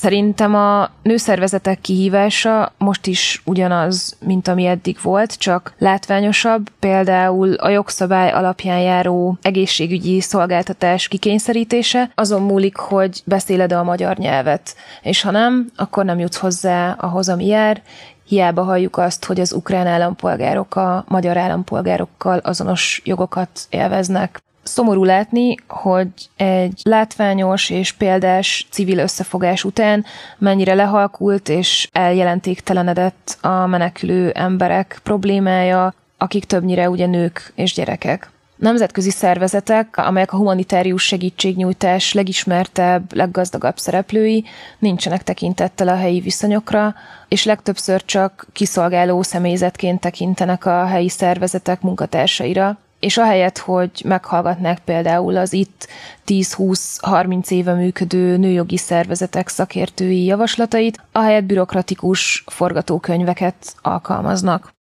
Szerintem a nőszervezetek kihívása most is ugyanaz, mint ami eddig volt, csak látványosabb, például a jogszabály alapján járó egészségügyi szolgáltatás kikényszerítése, azon múlik, hogy beszéled a magyar nyelvet, és ha nem, akkor nem jutsz hozzá ahhoz, ami jár, hiába halljuk azt, hogy az ukrán állampolgárok a magyar állampolgárokkal azonos jogokat élveznek. Szomorú látni, hogy egy látványos és példás civil összefogás után mennyire lehalkult és eljelentéktelenedett a menekülő emberek problémája, akik többnyire ugye nők és gyerekek. Nemzetközi szervezetek, amelyek a humanitárius segítségnyújtás legismertebb, leggazdagabb szereplői, nincsenek tekintettel a helyi viszonyokra, és legtöbbször csak kiszolgáló személyzetként tekintenek a helyi szervezetek munkatársaira, és ahelyett, hogy meghallgatnák például az itt 10-20-30 éve működő nőjogi szervezetek szakértői javaslatait, ahelyett bürokratikus forgatókönyveket alkalmaznak.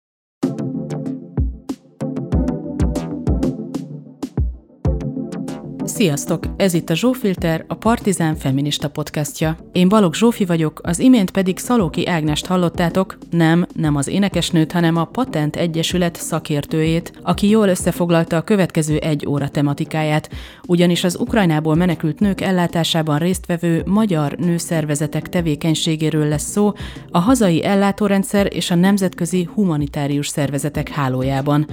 Sziasztok! Ez itt a Zsófilter, a Partizán feminista podcastja. Én Balog Zsófi vagyok, az imént pedig Szalóki Ágnest hallottátok, nem, nem az énekesnőt, hanem a Patent Egyesület szakértőjét, aki jól összefoglalta a következő egy óra tematikáját, ugyanis az Ukrajnából menekült nők ellátásában résztvevő magyar nőszervezetek tevékenységéről lesz szó a hazai ellátórendszer és a nemzetközi humanitárius szervezetek hálójában.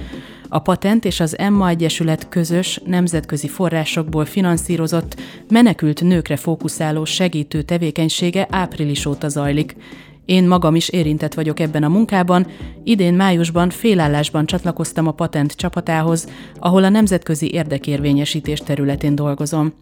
A Patent és az Emma Egyesület közös, nemzetközi forrásokból finanszírozott, menekült nőkre fókuszáló segítő tevékenysége április óta zajlik. Én magam is érintett vagyok ebben a munkában, idén májusban félállásban csatlakoztam a patent csapatához, ahol a nemzetközi érdekérvényesítés területén dolgozom.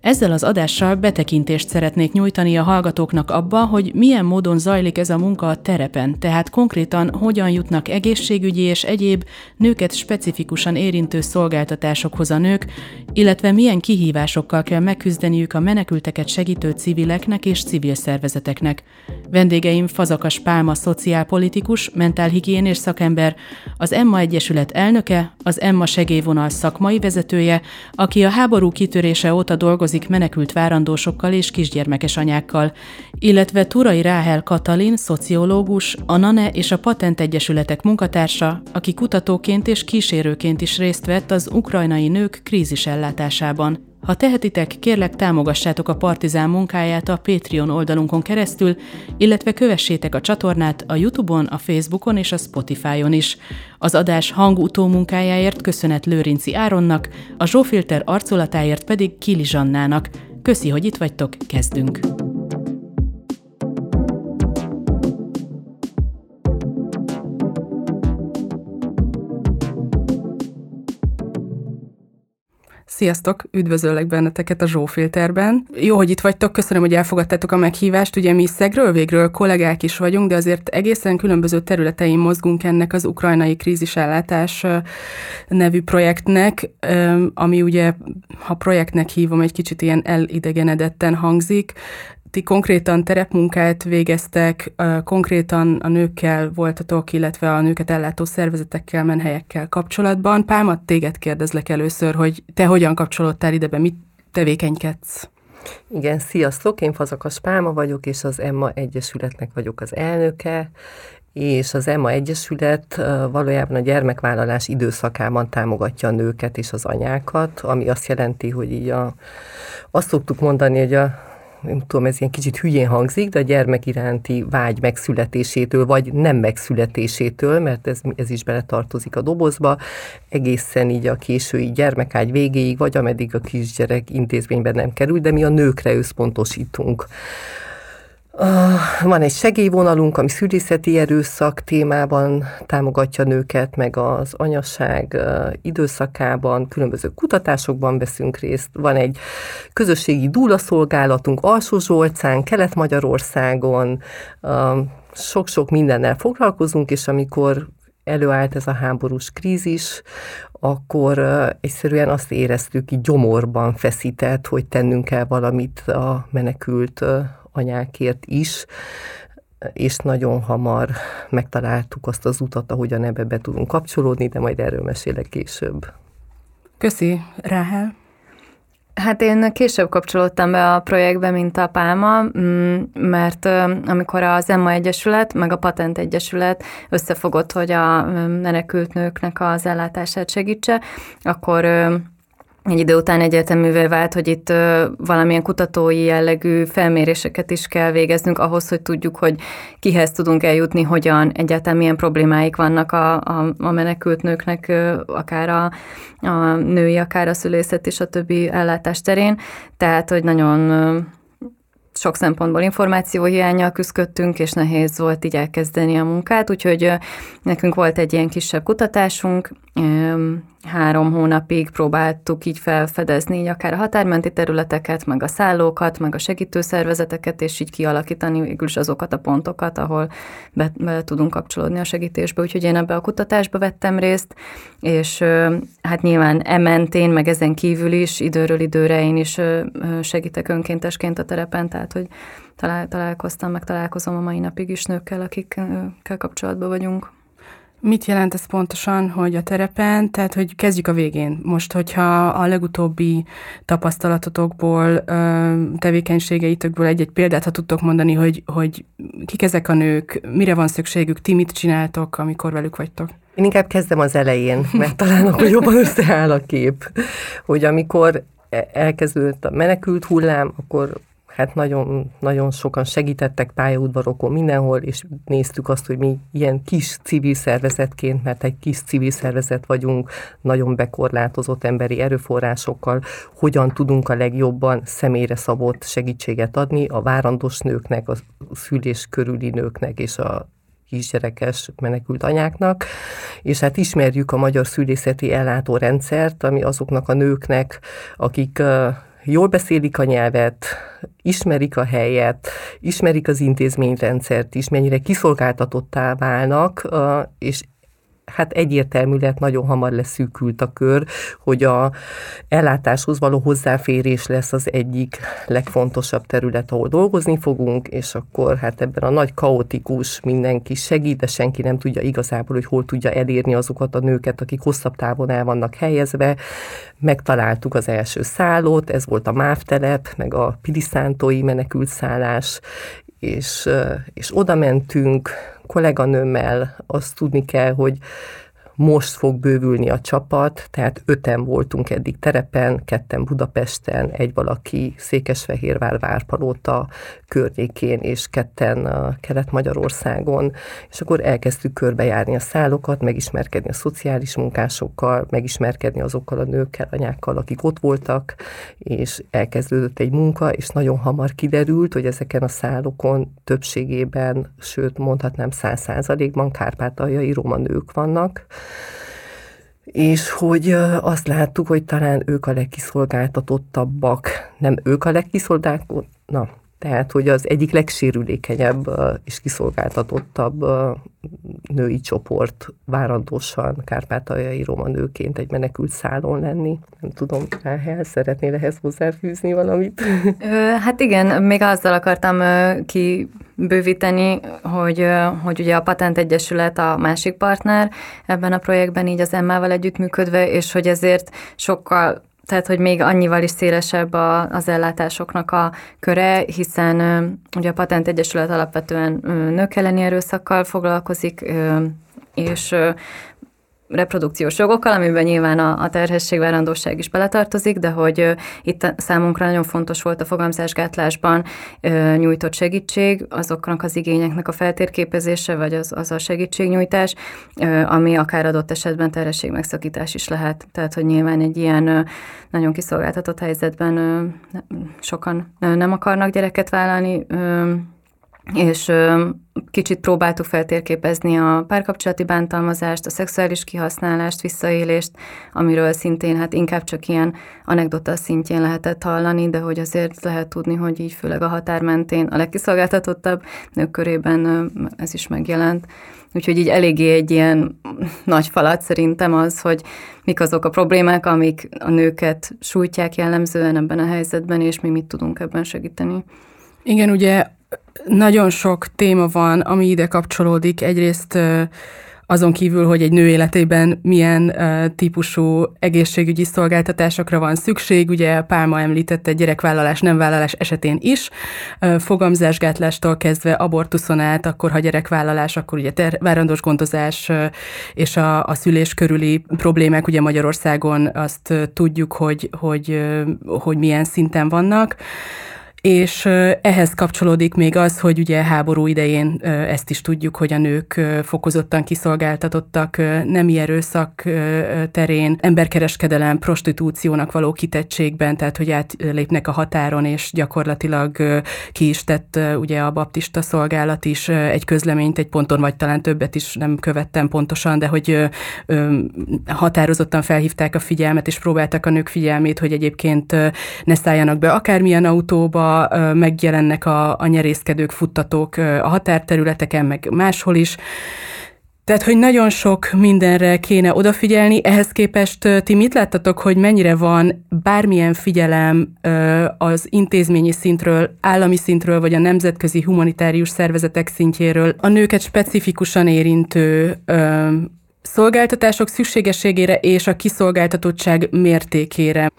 Ezzel az adással betekintést szeretnék nyújtani a hallgatóknak abba, hogy milyen módon zajlik ez a munka a terepen, tehát konkrétan hogyan jutnak egészségügyi és egyéb nőket specifikusan érintő szolgáltatásokhoz a nők, illetve milyen kihívásokkal kell megküzdeniük a menekülteket segítő civileknek és civil szervezeteknek. Vendégeim Fazakas Pálma szociálpolitikus, mentálhigiénés szakember, az Emma Egyesület elnöke, az Emma segélyvonal szakmai vezetője, aki a háború kitörése óta dolgozik foglalkozik menekült várandósokkal és kisgyermekes anyákkal, illetve Turai Ráhel Katalin, szociológus, a NANE és a Patent Egyesületek munkatársa, aki kutatóként és kísérőként is részt vett az ukrajnai nők krízis ellátásában. Ha tehetitek, kérlek támogassátok a Partizán munkáját a Patreon oldalunkon keresztül, illetve kövessétek a csatornát a Youtube-on, a Facebookon és a Spotify-on is. Az adás hangutó munkájáért köszönet Lőrinci Áronnak, a Zsófilter arculatáért pedig Kili Zsannának. Köszi, hogy itt vagytok, kezdünk! Sziasztok, üdvözöllek benneteket a Zsófilterben. Jó, hogy itt vagytok, köszönöm, hogy elfogadtátok a meghívást. Ugye mi szegről végről kollégák is vagyunk, de azért egészen különböző területein mozgunk ennek az ukrajnai krízisellátás nevű projektnek, ami ugye, ha projektnek hívom, egy kicsit ilyen elidegenedetten hangzik, ti konkrétan terepmunkát végeztek, konkrétan a nőkkel voltatok, illetve a nőket ellátó szervezetekkel, menhelyekkel kapcsolatban. Pálmat, téged kérdezlek először, hogy te hogyan kapcsolódtál ide be, mit tevékenykedsz? Igen, sziasztok, én Fazakas Pálma vagyok, és az Emma Egyesületnek vagyok az elnöke, és az Emma Egyesület valójában a gyermekvállalás időszakában támogatja a nőket és az anyákat, ami azt jelenti, hogy így a, azt szoktuk mondani, hogy a nem tudom, ez ilyen kicsit hülyén hangzik, de a gyermek iránti vágy megszületésétől, vagy nem megszületésétől, mert ez, ez is beletartozik a dobozba, egészen így a késői gyermekágy végéig, vagy ameddig a kisgyerek intézményben nem kerül, de mi a nőkre összpontosítunk. Van egy segélyvonalunk, ami szülészeti erőszak témában támogatja nőket, meg az anyasság időszakában, különböző kutatásokban veszünk részt. Van egy közösségi dúlaszolgálatunk Alsó Zsolcán, Kelet-Magyarországon, sok-sok mindennel foglalkozunk, és amikor előállt ez a háborús krízis, akkor egyszerűen azt éreztük, így gyomorban feszített, hogy tennünk kell valamit a menekült anyákért is, és nagyon hamar megtaláltuk azt az utat, ahogyan ebbe be tudunk kapcsolódni, de majd erről mesélek később. Köszi, Ráhel. Hát én később kapcsolódtam be a projektbe, mint a Pálma, mm, mert amikor az Emma Egyesület, meg a Patent Egyesület összefogott, hogy a menekült nőknek az ellátását segítse, akkor egy idő után egyértelművé vált, hogy itt valamilyen kutatói jellegű felméréseket is kell végeznünk ahhoz, hogy tudjuk, hogy kihez tudunk eljutni, hogyan, egyáltalán milyen problémáik vannak a, a, a menekült nőknek, akár a, a női, akár a szülészet és a többi ellátás terén. Tehát, hogy nagyon sok szempontból információhiányjal küzdöttünk, és nehéz volt így elkezdeni a munkát, úgyhogy nekünk volt egy ilyen kisebb kutatásunk, három hónapig próbáltuk így felfedezni így akár a határmenti területeket, meg a szállókat, meg a segítőszervezeteket, és így kialakítani végül is azokat a pontokat, ahol be, be tudunk kapcsolódni a segítésbe. Úgyhogy én ebbe a kutatásba vettem részt, és hát nyilván ementén, meg ezen kívül is időről időre én is segítek önkéntesként a terepen, tehát hogy talál, találkoztam, meg találkozom a mai napig is nőkkel, akikkel kapcsolatban vagyunk. Mit jelent ez pontosan, hogy a terepen, tehát hogy kezdjük a végén. Most, hogyha a legutóbbi tapasztalatotokból, tevékenységeitökből egy-egy példát, ha tudtok mondani, hogy, hogy kik ezek a nők, mire van szükségük, ti mit csináltok, amikor velük vagytok? Én inkább kezdem az elején, mert talán akkor jobban összeáll a kép, hogy amikor e- elkezdődött a menekült hullám, akkor hát nagyon, nagyon sokan segítettek pályaudvarokon mindenhol, és néztük azt, hogy mi ilyen kis civil szervezetként, mert egy kis civil szervezet vagyunk, nagyon bekorlátozott emberi erőforrásokkal, hogyan tudunk a legjobban személyre szabott segítséget adni a várandós nőknek, a szülés körüli nőknek és a kisgyerekes menekült anyáknak, és hát ismerjük a magyar szülészeti ellátórendszert, ami azoknak a nőknek, akik jól beszélik a nyelvet, ismerik a helyet, ismerik az intézményrendszert is, mennyire kiszolgáltatottá válnak, és hát egyértelmű lett, nagyon hamar leszűkült a kör, hogy a ellátáshoz való hozzáférés lesz az egyik legfontosabb terület, ahol dolgozni fogunk, és akkor hát ebben a nagy kaotikus mindenki segít, de senki nem tudja igazából, hogy hol tudja elérni azokat a nőket, akik hosszabb távon el vannak helyezve. Megtaláltuk az első szállót, ez volt a MÁV telep, meg a Piliszántói menekült szállás, és, és oda mentünk kolléganőmmel, azt tudni kell, hogy most fog bővülni a csapat, tehát öten voltunk eddig terepen, ketten Budapesten, egy valaki Székesfehérvár Várpalóta környékén, és ketten a Kelet-Magyarországon, és akkor elkezdtük körbejárni a szállokat, megismerkedni a szociális munkásokkal, megismerkedni azokkal a nőkkel, anyákkal, akik ott voltak, és elkezdődött egy munka, és nagyon hamar kiderült, hogy ezeken a szállokon többségében, sőt mondhatnám száz százalékban kárpátaljai roma nők vannak, és hogy azt láttuk, hogy talán ők a legkiszolgáltatottabbak, nem ők a legkiszolgáltatottabbak, na, tehát, hogy az egyik legsérülékenyebb és kiszolgáltatottabb női csoport várandósan kárpátaljai roma nőként egy menekült szálon lenni. Nem tudom, Ráhel, szeretnél ehhez hozzáfűzni valamit? Hát igen, még azzal akartam kibővíteni, hogy, hogy ugye a Patent Egyesület a másik partner ebben a projektben, így az Emmával együttműködve, és hogy ezért sokkal tehát, hogy még annyival is szélesebb a, az ellátásoknak a köre, hiszen ugye a Patent Egyesület alapvetően nők elleni erőszakkal foglalkozik, és reprodukciós jogokkal, amiben nyilván a, a terhesség, várandóság is beletartozik, de hogy uh, itt számunkra nagyon fontos volt a fogamzásgátlásban uh, nyújtott segítség, azoknak az igényeknek a feltérképezése, vagy az, az a segítségnyújtás, uh, ami akár adott esetben terhesség megszakítás is lehet. Tehát, hogy nyilván egy ilyen uh, nagyon kiszolgáltatott helyzetben uh, sokan uh, nem akarnak gyereket vállalni, uh, és kicsit próbáltuk feltérképezni a párkapcsolati bántalmazást, a szexuális kihasználást, visszaélést, amiről szintén hát inkább csak ilyen anekdota szintjén lehetett hallani, de hogy azért lehet tudni, hogy így főleg a határ mentén a legkiszolgáltatottabb nők körében ez is megjelent. Úgyhogy így eléggé egy ilyen nagy falat szerintem az, hogy mik azok a problémák, amik a nőket sújtják jellemzően ebben a helyzetben, és mi mit tudunk ebben segíteni. Igen, ugye nagyon sok téma van, ami ide kapcsolódik. Egyrészt azon kívül, hogy egy nő életében milyen típusú egészségügyi szolgáltatásokra van szükség, ugye Pálma említette gyerekvállalás, nem vállalás esetén is, fogamzásgátlástól kezdve abortuszon át, akkor ha gyerekvállalás, akkor ugye ter- várandós gondozás és a, a szülés körüli problémák. Ugye Magyarországon azt tudjuk, hogy, hogy, hogy milyen szinten vannak és ehhez kapcsolódik még az, hogy ugye háború idején ezt is tudjuk, hogy a nők fokozottan kiszolgáltatottak nemi erőszak terén, emberkereskedelem, prostitúciónak való kitettségben, tehát hogy átlépnek a határon, és gyakorlatilag ki is tett ugye a baptista szolgálat is egy közleményt egy ponton, vagy talán többet is nem követtem pontosan, de hogy határozottan felhívták a figyelmet, és próbáltak a nők figyelmét, hogy egyébként ne szálljanak be akármilyen autóba, megjelennek a, a nyerészkedők, futtatók a határterületeken, meg máshol is. Tehát, hogy nagyon sok mindenre kéne odafigyelni, ehhez képest ti mit láttatok, hogy mennyire van bármilyen figyelem az intézményi szintről, állami szintről, vagy a nemzetközi humanitárius szervezetek szintjéről a nőket specifikusan érintő szolgáltatások szükségességére és a kiszolgáltatottság mértékére?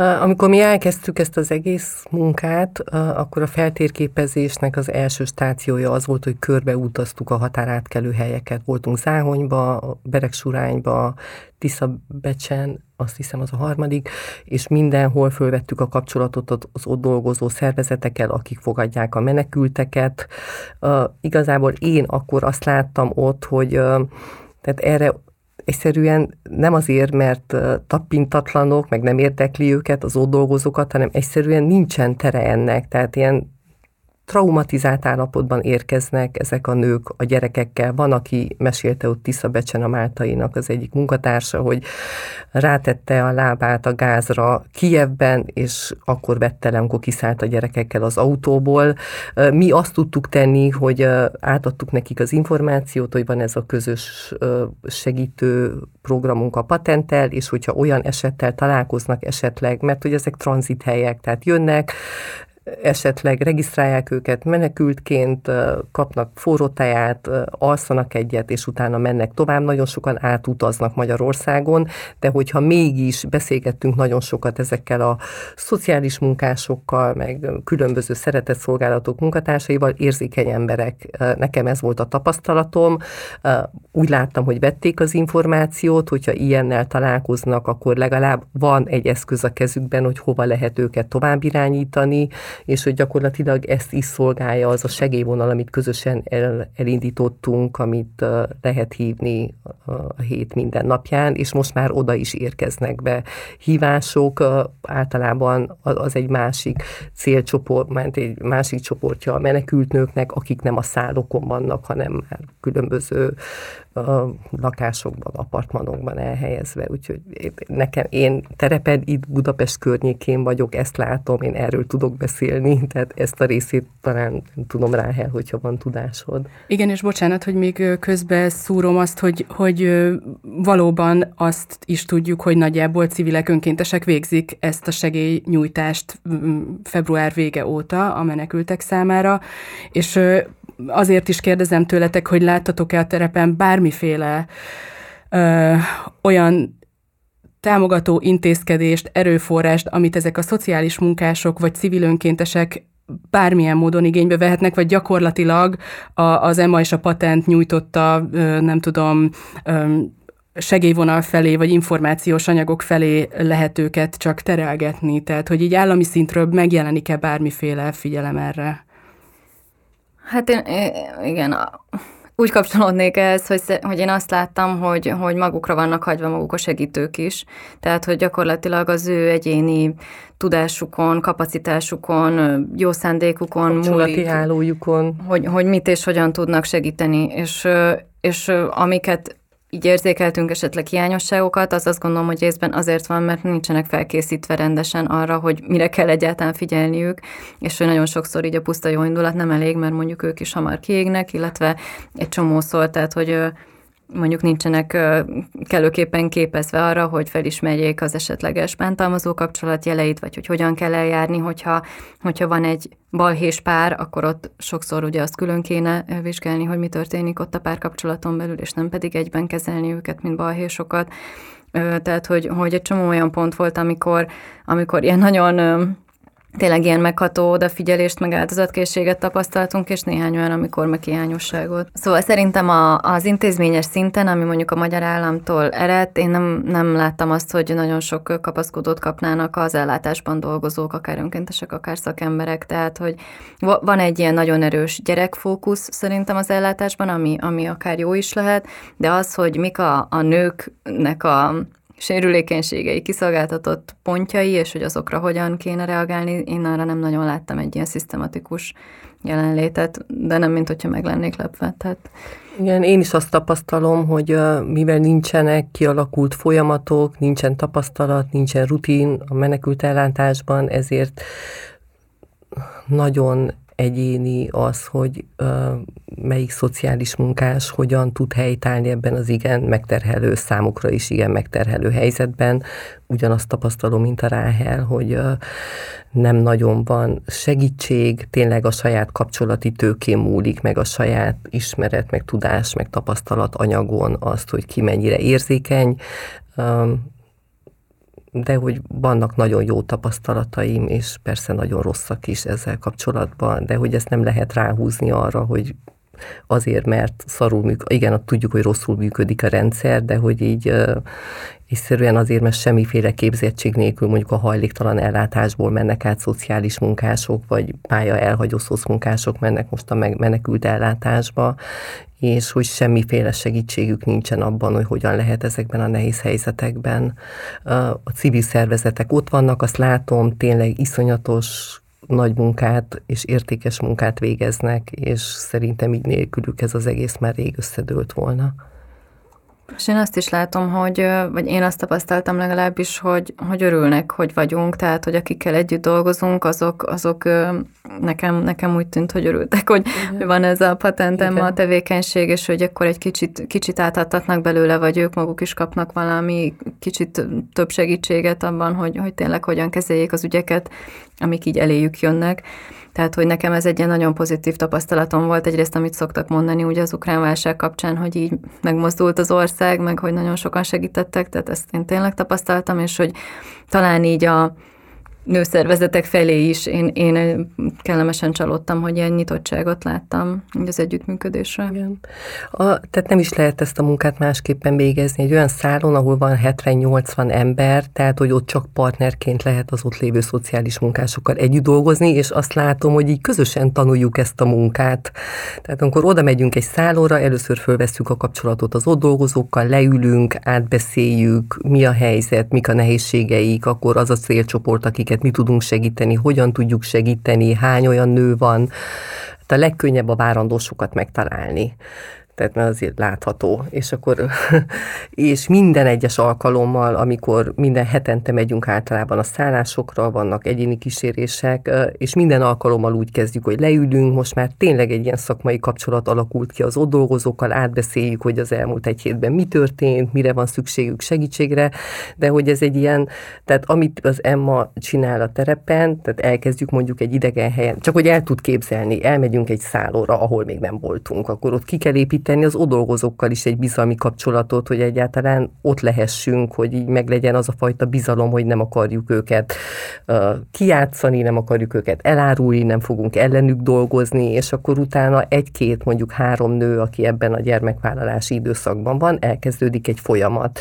Amikor mi elkezdtük ezt az egész munkát, akkor a feltérképezésnek az első stációja az volt, hogy körbeutaztuk a határátkelő helyeket. Voltunk Záhonyba, Beregsurányba, Tiszabecsen, azt hiszem az a harmadik, és mindenhol fölvettük a kapcsolatot az ott dolgozó szervezetekkel, akik fogadják a menekülteket. Igazából én akkor azt láttam ott, hogy tehát erre egyszerűen nem azért, mert tapintatlanok, meg nem érdekli őket, az ott dolgozókat, hanem egyszerűen nincsen tere ennek. Tehát ilyen traumatizált állapotban érkeznek ezek a nők a gyerekekkel. Van, aki mesélte ott Becsen a Máltainak az egyik munkatársa, hogy rátette a lábát a gázra Kijevben, és akkor vette le, amikor kiszállt a gyerekekkel az autóból. Mi azt tudtuk tenni, hogy átadtuk nekik az információt, hogy van ez a közös segítő programunk a patentel, és hogyha olyan esettel találkoznak esetleg, mert hogy ezek tranzithelyek, tehát jönnek, esetleg regisztrálják őket menekültként, kapnak forró teját, alszanak egyet, és utána mennek tovább. Nagyon sokan átutaznak Magyarországon, de hogyha mégis beszélgettünk nagyon sokat ezekkel a szociális munkásokkal, meg különböző szeretetszolgálatok munkatársaival, érzékeny emberek. Nekem ez volt a tapasztalatom. Úgy láttam, hogy vették az információt, hogyha ilyennel találkoznak, akkor legalább van egy eszköz a kezükben, hogy hova lehet őket tovább irányítani, és hogy gyakorlatilag ezt is szolgálja az a segélyvonal, amit közösen el, elindítottunk, amit lehet hívni a hét minden napján, és most már oda is érkeznek be hívások, általában az, egy másik célcsoport, mert egy másik csoportja a menekültnőknek, akik nem a szállokon vannak, hanem már különböző a lakásokban, apartmanokban elhelyezve, úgyhogy nekem, én terepen itt Budapest környékén vagyok, ezt látom, én erről tudok beszélni, tehát ezt a részét talán tudom rá el, hogyha van tudásod. Igen, és bocsánat, hogy még közben szúrom azt, hogy, hogy valóban azt is tudjuk, hogy nagyjából civilek önkéntesek végzik ezt a segélynyújtást február vége óta a menekültek számára, és azért is kérdezem tőletek, hogy láttatok-e a terepen bármiféle ö, olyan támogató intézkedést, erőforrást, amit ezek a szociális munkások vagy civil önkéntesek bármilyen módon igénybe vehetnek, vagy gyakorlatilag a, az EMA és a patent nyújtotta, nem tudom, segélyvonal felé, vagy információs anyagok felé lehet őket csak terelgetni. Tehát, hogy így állami szintről megjelenik-e bármiféle figyelem erre? Hát én, igen, úgy kapcsolódnék ehhez, hogy, hogy én azt láttam, hogy, hogy magukra vannak hagyva maguk a segítők is, tehát hogy gyakorlatilag az ő egyéni tudásukon, kapacitásukon, jó szándékukon, múlik, hálójukon. Hogy, hogy mit és hogyan tudnak segíteni, és, és amiket így érzékeltünk esetleg hiányosságokat, az azt gondolom, hogy részben azért van, mert nincsenek felkészítve rendesen arra, hogy mire kell egyáltalán figyelniük, és hogy nagyon sokszor így a puszta jó indulat nem elég, mert mondjuk ők is hamar kiégnek, illetve egy csomó szól, tehát hogy mondjuk nincsenek kellőképpen képezve arra, hogy felismerjék az esetleges bántalmazó kapcsolat jeleit, vagy hogy hogyan kell eljárni, hogyha, hogyha van egy balhés pár, akkor ott sokszor ugye azt külön kéne vizsgálni, hogy mi történik ott a párkapcsolaton belül, és nem pedig egyben kezelni őket, mint balhésokat. Tehát, hogy, hogy egy csomó olyan pont volt, amikor, amikor ilyen nagyon tényleg ilyen megható odafigyelést, meg áldozatkészséget tapasztaltunk, és néhány olyan, amikor meg hiányosságot. Szóval szerintem a, az intézményes szinten, ami mondjuk a magyar államtól eredt, én nem, nem láttam azt, hogy nagyon sok kapaszkodót kapnának az ellátásban dolgozók, akár önkéntesek, akár szakemberek, tehát hogy van egy ilyen nagyon erős gyerekfókusz szerintem az ellátásban, ami, ami akár jó is lehet, de az, hogy mik a, a nőknek a sérülékenységei, kiszolgáltatott pontjai, és hogy azokra hogyan kéne reagálni, én arra nem nagyon láttam egy ilyen szisztematikus jelenlétet, de nem, mint hogyha meg lennék lepve. Tehát... Igen, én is azt tapasztalom, hogy mivel nincsenek kialakult folyamatok, nincsen tapasztalat, nincsen rutin a menekült ellátásban, ezért nagyon egyéni az, hogy uh, melyik szociális munkás hogyan tud helytállni ebben az igen megterhelő, számukra is igen megterhelő helyzetben. Ugyanazt tapasztalom, mint a Ráhel, hogy uh, nem nagyon van segítség, tényleg a saját kapcsolati tőkén múlik, meg a saját ismeret, meg tudás, meg tapasztalat anyagon azt, hogy ki mennyire érzékeny. Um, de hogy vannak nagyon jó tapasztalataim, és persze nagyon rosszak is ezzel kapcsolatban, de hogy ezt nem lehet ráhúzni arra, hogy azért, mert szarul működik, igen, tudjuk, hogy rosszul működik a rendszer, de hogy így egyszerűen azért, mert semmiféle képzettség nélkül mondjuk a hajléktalan ellátásból mennek át szociális munkások, vagy pálya elhagyó munkások mennek most a menekült ellátásba, és hogy semmiféle segítségük nincsen abban, hogy hogyan lehet ezekben a nehéz helyzetekben. A civil szervezetek ott vannak, azt látom, tényleg iszonyatos nagy munkát és értékes munkát végeznek, és szerintem így nélkülük ez az egész már rég összedőlt volna. És én azt is látom, hogy, vagy én azt tapasztaltam legalábbis, hogy, hogy örülnek, hogy vagyunk, tehát, hogy akikkel együtt dolgozunk, azok, azok nekem, nekem úgy tűnt, hogy örültek, hogy Igen. van ez a patentem a tevékenység, és hogy akkor egy kicsit, kicsit átadtatnak belőle, vagy ők maguk is kapnak valami kicsit több segítséget abban, hogy, hogy tényleg hogyan kezeljék az ügyeket, amik így eléjük jönnek. Tehát, hogy nekem ez egy ilyen nagyon pozitív tapasztalatom volt, egyrészt, amit szoktak mondani ugye az ukrán válság kapcsán, hogy így megmozdult az ország, meg hogy nagyon sokan segítettek, tehát ezt én tényleg tapasztaltam, és hogy talán így a, nőszervezetek felé is én, én kellemesen csalódtam, hogy ilyen nyitottságot láttam az együttműködésre. Igen. A, tehát nem is lehet ezt a munkát másképpen végezni. Egy olyan szálon, ahol van 70-80 ember, tehát hogy ott csak partnerként lehet az ott lévő szociális munkásokkal együtt dolgozni, és azt látom, hogy így közösen tanuljuk ezt a munkát. Tehát amikor oda megyünk egy szállóra, először fölveszünk a kapcsolatot az ott dolgozókkal, leülünk, átbeszéljük, mi a helyzet, mik a nehézségeik, akkor az a célcsoport, akiket mi tudunk segíteni, hogyan tudjuk segíteni, hány olyan nő van. Tehát a legkönnyebb a várandósokat megtalálni tehát mert azért látható. És akkor, és minden egyes alkalommal, amikor minden hetente megyünk általában a szállásokra, vannak egyéni kísérések, és minden alkalommal úgy kezdjük, hogy leülünk, most már tényleg egy ilyen szakmai kapcsolat alakult ki az ott dolgozókkal, átbeszéljük, hogy az elmúlt egy hétben mi történt, mire van szükségük segítségre, de hogy ez egy ilyen, tehát amit az Emma csinál a terepen, tehát elkezdjük mondjuk egy idegen helyen, csak hogy el tud képzelni, elmegyünk egy szállóra, ahol még nem voltunk, akkor ott ki kell építeni építeni az odolgozókkal is egy bizalmi kapcsolatot, hogy egyáltalán ott lehessünk, hogy így meglegyen az a fajta bizalom, hogy nem akarjuk őket uh, kiátszani, nem akarjuk őket elárulni, nem fogunk ellenük dolgozni, és akkor utána egy-két, mondjuk három nő, aki ebben a gyermekvállalási időszakban van, elkezdődik egy folyamat.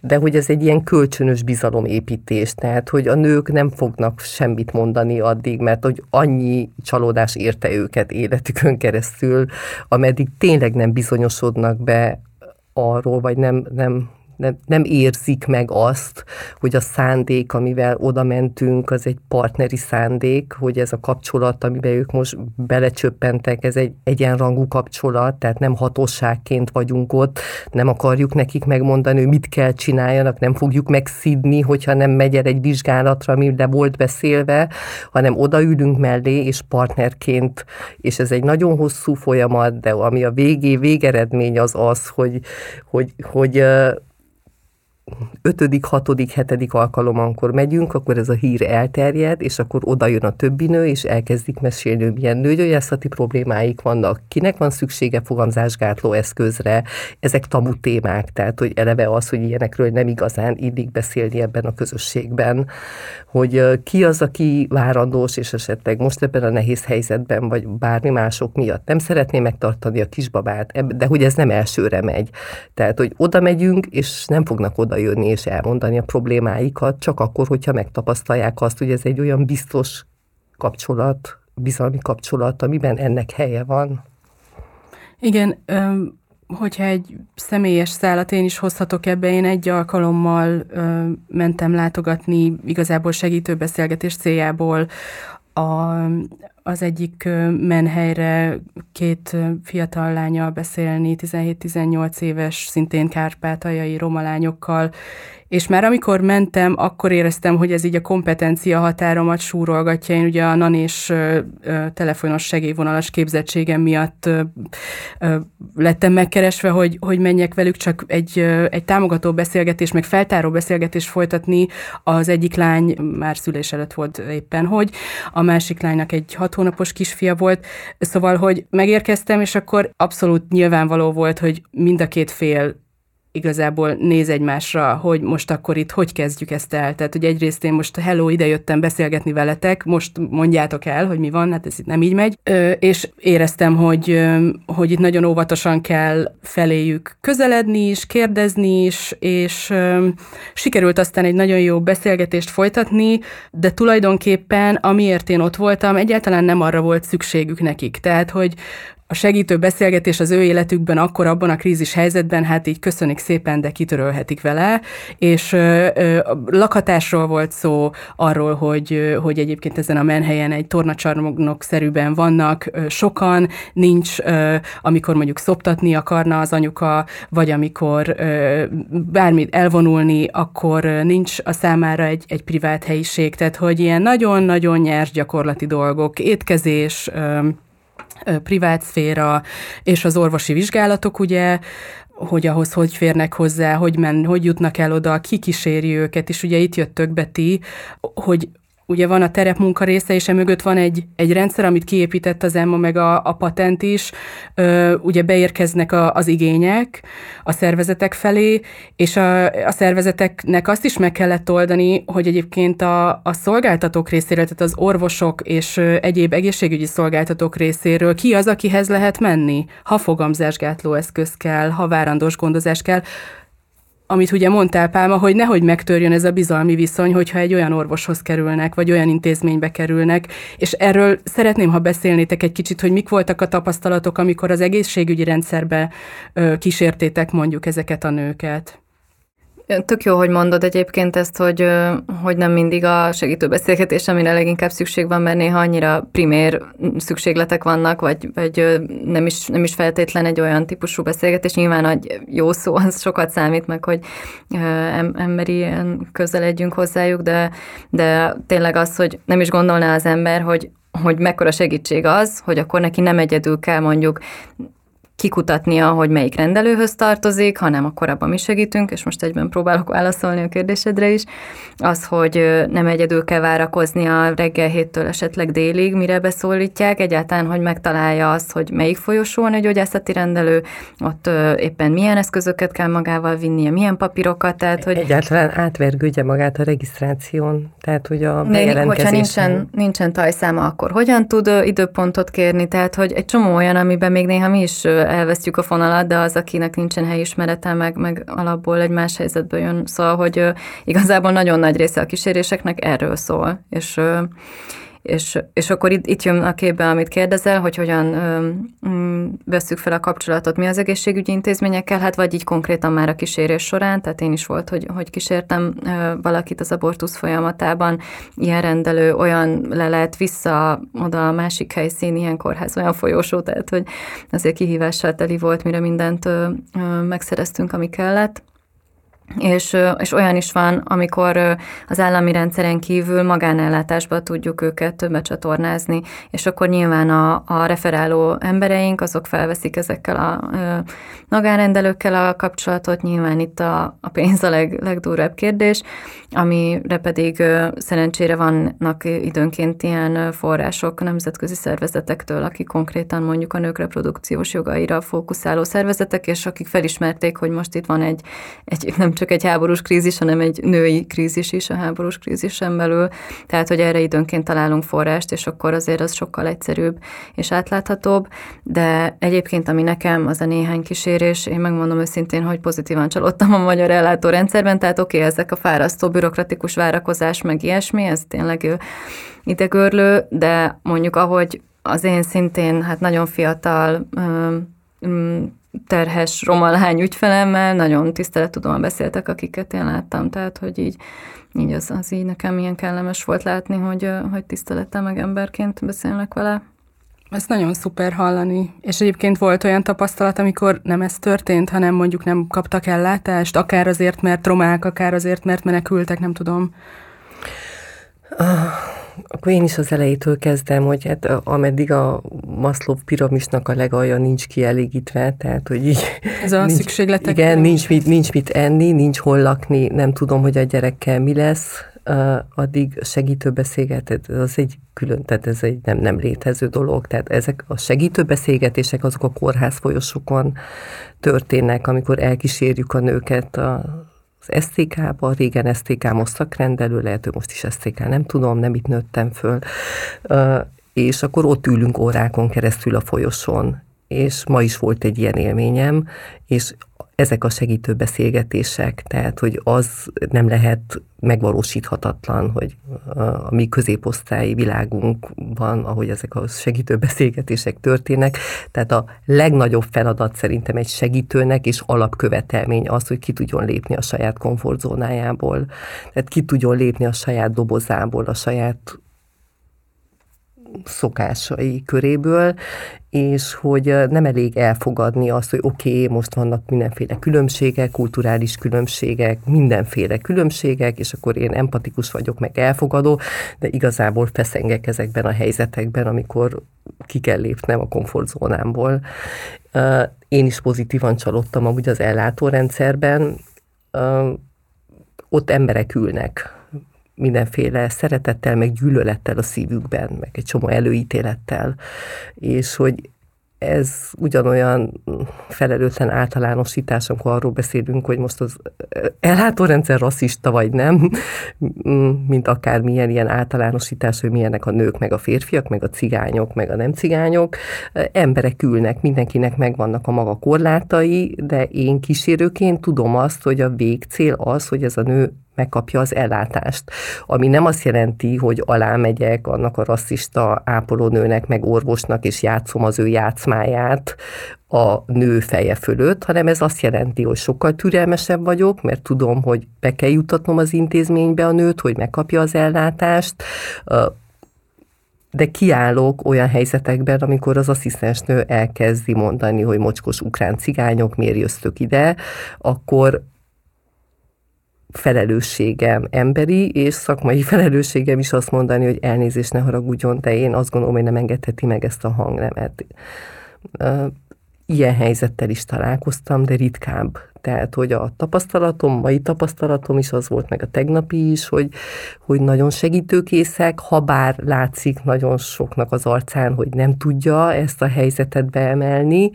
De hogy ez egy ilyen kölcsönös bizalomépítés, tehát hogy a nők nem fognak semmit mondani addig, mert hogy annyi csalódás érte őket életükön keresztül, ameddig tényleg nem bizalom bizonyosodnak be arról, vagy nem, nem nem, nem érzik meg azt, hogy a szándék, amivel oda mentünk, az egy partneri szándék, hogy ez a kapcsolat, amiben ők most belecsöppentek, ez egy egyenrangú kapcsolat, tehát nem hatóságként vagyunk ott, nem akarjuk nekik megmondani, hogy mit kell csináljanak, nem fogjuk megszidni, hogyha nem megy el egy vizsgálatra, ami le volt beszélve, hanem odaülünk mellé, és partnerként, és ez egy nagyon hosszú folyamat, de ami a végé, végeredmény az az, hogy, hogy, hogy ötödik, hatodik, hetedik alkalom, amikor megyünk, akkor ez a hír elterjed, és akkor oda jön a többi nő, és elkezdik mesélni, hogy milyen nőgyógyászati problémáik vannak, kinek van szüksége fogamzásgátló eszközre, ezek tabu témák, tehát hogy eleve az, hogy ilyenekről nem igazán illik beszélni ebben a közösségben, hogy ki az, aki várandós, és esetleg most ebben a nehéz helyzetben, vagy bármi mások miatt nem szeretné megtartani a kisbabát, de hogy ez nem elsőre megy. Tehát, hogy oda megyünk, és nem fognak oda jönni és elmondani a problémáikat, csak akkor, hogyha megtapasztalják azt, hogy ez egy olyan biztos kapcsolat, bizalmi kapcsolat, amiben ennek helye van. Igen, hogyha egy személyes szállat én is hozhatok ebbe, én egy alkalommal mentem látogatni igazából segítő beszélgetés céljából a, az egyik menhelyre két fiatal lánya beszélni, 17-18 éves, szintén kárpátaljai roma lányokkal, és már amikor mentem, akkor éreztem, hogy ez így a kompetencia határomat súrolgatja. Én ugye a NAN és telefonos segélyvonalas képzettségem miatt lettem megkeresve, hogy, hogy menjek velük, csak egy, egy támogató beszélgetés, meg feltáró beszélgetés folytatni. Az egyik lány már szülés előtt volt éppen, hogy a másik lánynak egy hat hónapos kisfia volt. Szóval, hogy megérkeztem, és akkor abszolút nyilvánvaló volt, hogy mind a két fél igazából néz egymásra, hogy most akkor itt hogy kezdjük ezt el. Tehát, hogy egyrészt én most hello, ide jöttem beszélgetni veletek, most mondjátok el, hogy mi van, hát ez itt nem így megy. Ö, és éreztem, hogy, hogy itt nagyon óvatosan kell feléjük közeledni is, kérdezni is, és ö, sikerült aztán egy nagyon jó beszélgetést folytatni, de tulajdonképpen amiért én ott voltam, egyáltalán nem arra volt szükségük nekik. Tehát, hogy a segítő beszélgetés az ő életükben akkor abban a krízis helyzetben, hát így köszönik szépen, de kitörölhetik vele, és ö, ö, lakhatásról volt szó, arról, hogy, hogy egyébként ezen a menhelyen egy tornacsarnok szerűben vannak ö, sokan, nincs, ö, amikor mondjuk szoptatni akarna az anyuka, vagy amikor ö, bármit elvonulni, akkor nincs a számára egy, egy privát helyiség, tehát hogy ilyen nagyon-nagyon nyers gyakorlati dolgok, étkezés, ö, privát szféra, és az orvosi vizsgálatok, ugye, hogy ahhoz hogy férnek hozzá, hogy, men, hogy jutnak el oda, ki kíséri őket, és ugye itt jöttök Beti, hogy ugye van a terepmunka része, és emögött van egy, egy rendszer, amit kiépített az EMMA, meg a, a patent is, ö, ugye beérkeznek a, az igények a szervezetek felé, és a, a szervezeteknek azt is meg kellett oldani, hogy egyébként a, a szolgáltatók részéről, tehát az orvosok és egyéb egészségügyi szolgáltatók részéről ki az, akihez lehet menni, ha fogamzásgátló eszköz kell, ha várandós gondozás kell, amit ugye mondtál, Pálma, hogy nehogy megtörjön ez a bizalmi viszony, hogyha egy olyan orvoshoz kerülnek, vagy olyan intézménybe kerülnek, és erről szeretném, ha beszélnétek egy kicsit, hogy mik voltak a tapasztalatok, amikor az egészségügyi rendszerbe kísértétek mondjuk ezeket a nőket. Tök jó, hogy mondod egyébként ezt, hogy, hogy nem mindig a segítő beszélgetés, amire leginkább szükség van, mert néha annyira primér szükségletek vannak, vagy, vagy nem, is, nem is feltétlen egy olyan típusú beszélgetés. Nyilván egy jó szó, az sokat számít meg, hogy emberi közeledjünk hozzájuk, de, de tényleg az, hogy nem is gondolná az ember, hogy hogy mekkora segítség az, hogy akkor neki nem egyedül kell mondjuk kikutatnia, hogy melyik rendelőhöz tartozik, hanem akkor abban mi segítünk, és most egyben próbálok válaszolni a kérdésedre is, az, hogy nem egyedül kell várakozni a reggel héttől esetleg délig, mire beszólítják, egyáltalán, hogy megtalálja azt, hogy melyik folyosón egy gyógyászati rendelő, ott éppen milyen eszközöket kell magával vinnie, milyen papírokat, tehát, hogy... Egyáltalán átvergődje magát a regisztráción, tehát, hogy a bejelentkezésen. Hogyha nincsen, nincsen tajszáma, akkor hogyan tud időpontot kérni, tehát, hogy egy csomó olyan, amiben még néha mi is elvesztjük a fonalat, de az, akinek nincsen helyismerete, meg, meg alapból egy más helyzetből jön. Szóval, hogy igazából nagyon nagy része a kíséréseknek erről szól, és És, és akkor itt, itt jön a képbe, amit kérdezel, hogy hogyan ö, veszük fel a kapcsolatot mi az egészségügyi intézményekkel, hát vagy így konkrétan már a kísérés során, tehát én is volt, hogy, hogy kísértem ö, valakit az abortusz folyamatában, ilyen rendelő, olyan lelet vissza oda a másik helyszín, ilyen kórház, olyan folyósó, tehát hogy azért kihívással teli volt, mire mindent ö, ö, megszereztünk, ami kellett és, és olyan is van, amikor az állami rendszeren kívül magánellátásba tudjuk őket becsatornázni, és akkor nyilván a, a referáló embereink, azok felveszik ezekkel a magánrendelőkkel a kapcsolatot, nyilván itt a, a pénz a leg, legdurvább kérdés, amire pedig szerencsére vannak időnként ilyen források nemzetközi szervezetektől, akik konkrétan mondjuk a nők reprodukciós jogaira fókuszáló szervezetek, és akik felismerték, hogy most itt van egy, egy nem csak egy háborús krízis, hanem egy női krízis is a háborús krízisen belül, tehát hogy erre időnként találunk forrást, és akkor azért az sokkal egyszerűbb és átláthatóbb, de egyébként ami nekem az a néhány kísérés, én megmondom őszintén, hogy pozitívan csalódtam a magyar ellátórendszerben, tehát oké, okay, ezek a fárasztó bürokratikus várakozás, meg ilyesmi, ez tényleg idegörlő, de mondjuk ahogy az én szintén hát nagyon fiatal terhes romalány ügyfelemmel, nagyon tisztelettudóan beszéltek, akiket én láttam, tehát hogy így, így az, az így nekem ilyen kellemes volt látni, hogy, hogy tisztelettel meg emberként beszélnek vele. Ez nagyon szuper hallani. És egyébként volt olyan tapasztalat, amikor nem ez történt, hanem mondjuk nem kaptak ellátást, akár azért, mert romák, akár azért, mert menekültek, nem tudom. Akkor én is az elejétől kezdem, hogy hát ameddig a Maslow piramisnak a legalja nincs kielégítve, tehát hogy így... Ez a nincs, szükségletek. Igen, nincs mit, nincs mit enni, nincs hol lakni, nem tudom, hogy a gyerekkel mi lesz, addig segítőbeszélgetet, az egy külön, tehát ez egy nem, nem létező dolog. Tehát ezek a segítőbeszélgetések azok a kórház folyosokon történnek, amikor elkísérjük a nőket a az STK-ba, régen STK most szakrendelő, lehet, hogy most is STK, nem tudom, nem itt nőttem föl, és akkor ott ülünk órákon keresztül a folyosón, és ma is volt egy ilyen élményem, és ezek a segítő beszélgetések, tehát hogy az nem lehet megvalósíthatatlan, hogy a mi középosztályi világunkban, ahogy ezek a segítő beszélgetések történnek, tehát a legnagyobb feladat szerintem egy segítőnek és alapkövetelmény az, hogy ki tudjon lépni a saját komfortzónájából, tehát ki tudjon lépni a saját dobozából, a saját szokásai köréből, és hogy nem elég elfogadni azt, hogy oké, okay, most vannak mindenféle különbségek, kulturális különbségek, mindenféle különbségek, és akkor én empatikus vagyok, meg elfogadó, de igazából feszengek ezekben a helyzetekben, amikor ki kell lépnem a komfortzónámból. Én is pozitívan csalódtam amúgy az ellátórendszerben, ott emberek ülnek, mindenféle szeretettel, meg gyűlölettel a szívükben, meg egy csomó előítélettel, és hogy ez ugyanolyan felelőtlen általánosítás, amikor arról beszélünk, hogy most az ellátórendszer rasszista vagy nem, mint akármilyen ilyen általánosítás, hogy milyenek a nők, meg a férfiak, meg a cigányok, meg a nem cigányok. Emberek ülnek, mindenkinek megvannak a maga korlátai, de én kísérőként tudom azt, hogy a végcél az, hogy ez a nő megkapja az ellátást. Ami nem azt jelenti, hogy alámegyek annak a rasszista ápolónőnek, meg orvosnak, és játszom az ő játszmáját a nő feje fölött, hanem ez azt jelenti, hogy sokkal türelmesebb vagyok, mert tudom, hogy be kell jutatnom az intézménybe a nőt, hogy megkapja az ellátást, de kiállok olyan helyzetekben, amikor az asszisztensnő elkezdi mondani, hogy mocskos ukrán cigányok, miért jöztök ide, akkor felelősségem emberi, és szakmai felelősségem is azt mondani, hogy elnézést ne haragudjon, de én azt gondolom, hogy nem engedheti meg ezt a hangnemet. Ilyen helyzettel is találkoztam, de ritkább. Tehát, hogy a tapasztalatom, mai tapasztalatom is az volt, meg a tegnapi is, hogy, hogy nagyon segítőkészek, ha bár látszik nagyon soknak az arcán, hogy nem tudja ezt a helyzetet beemelni,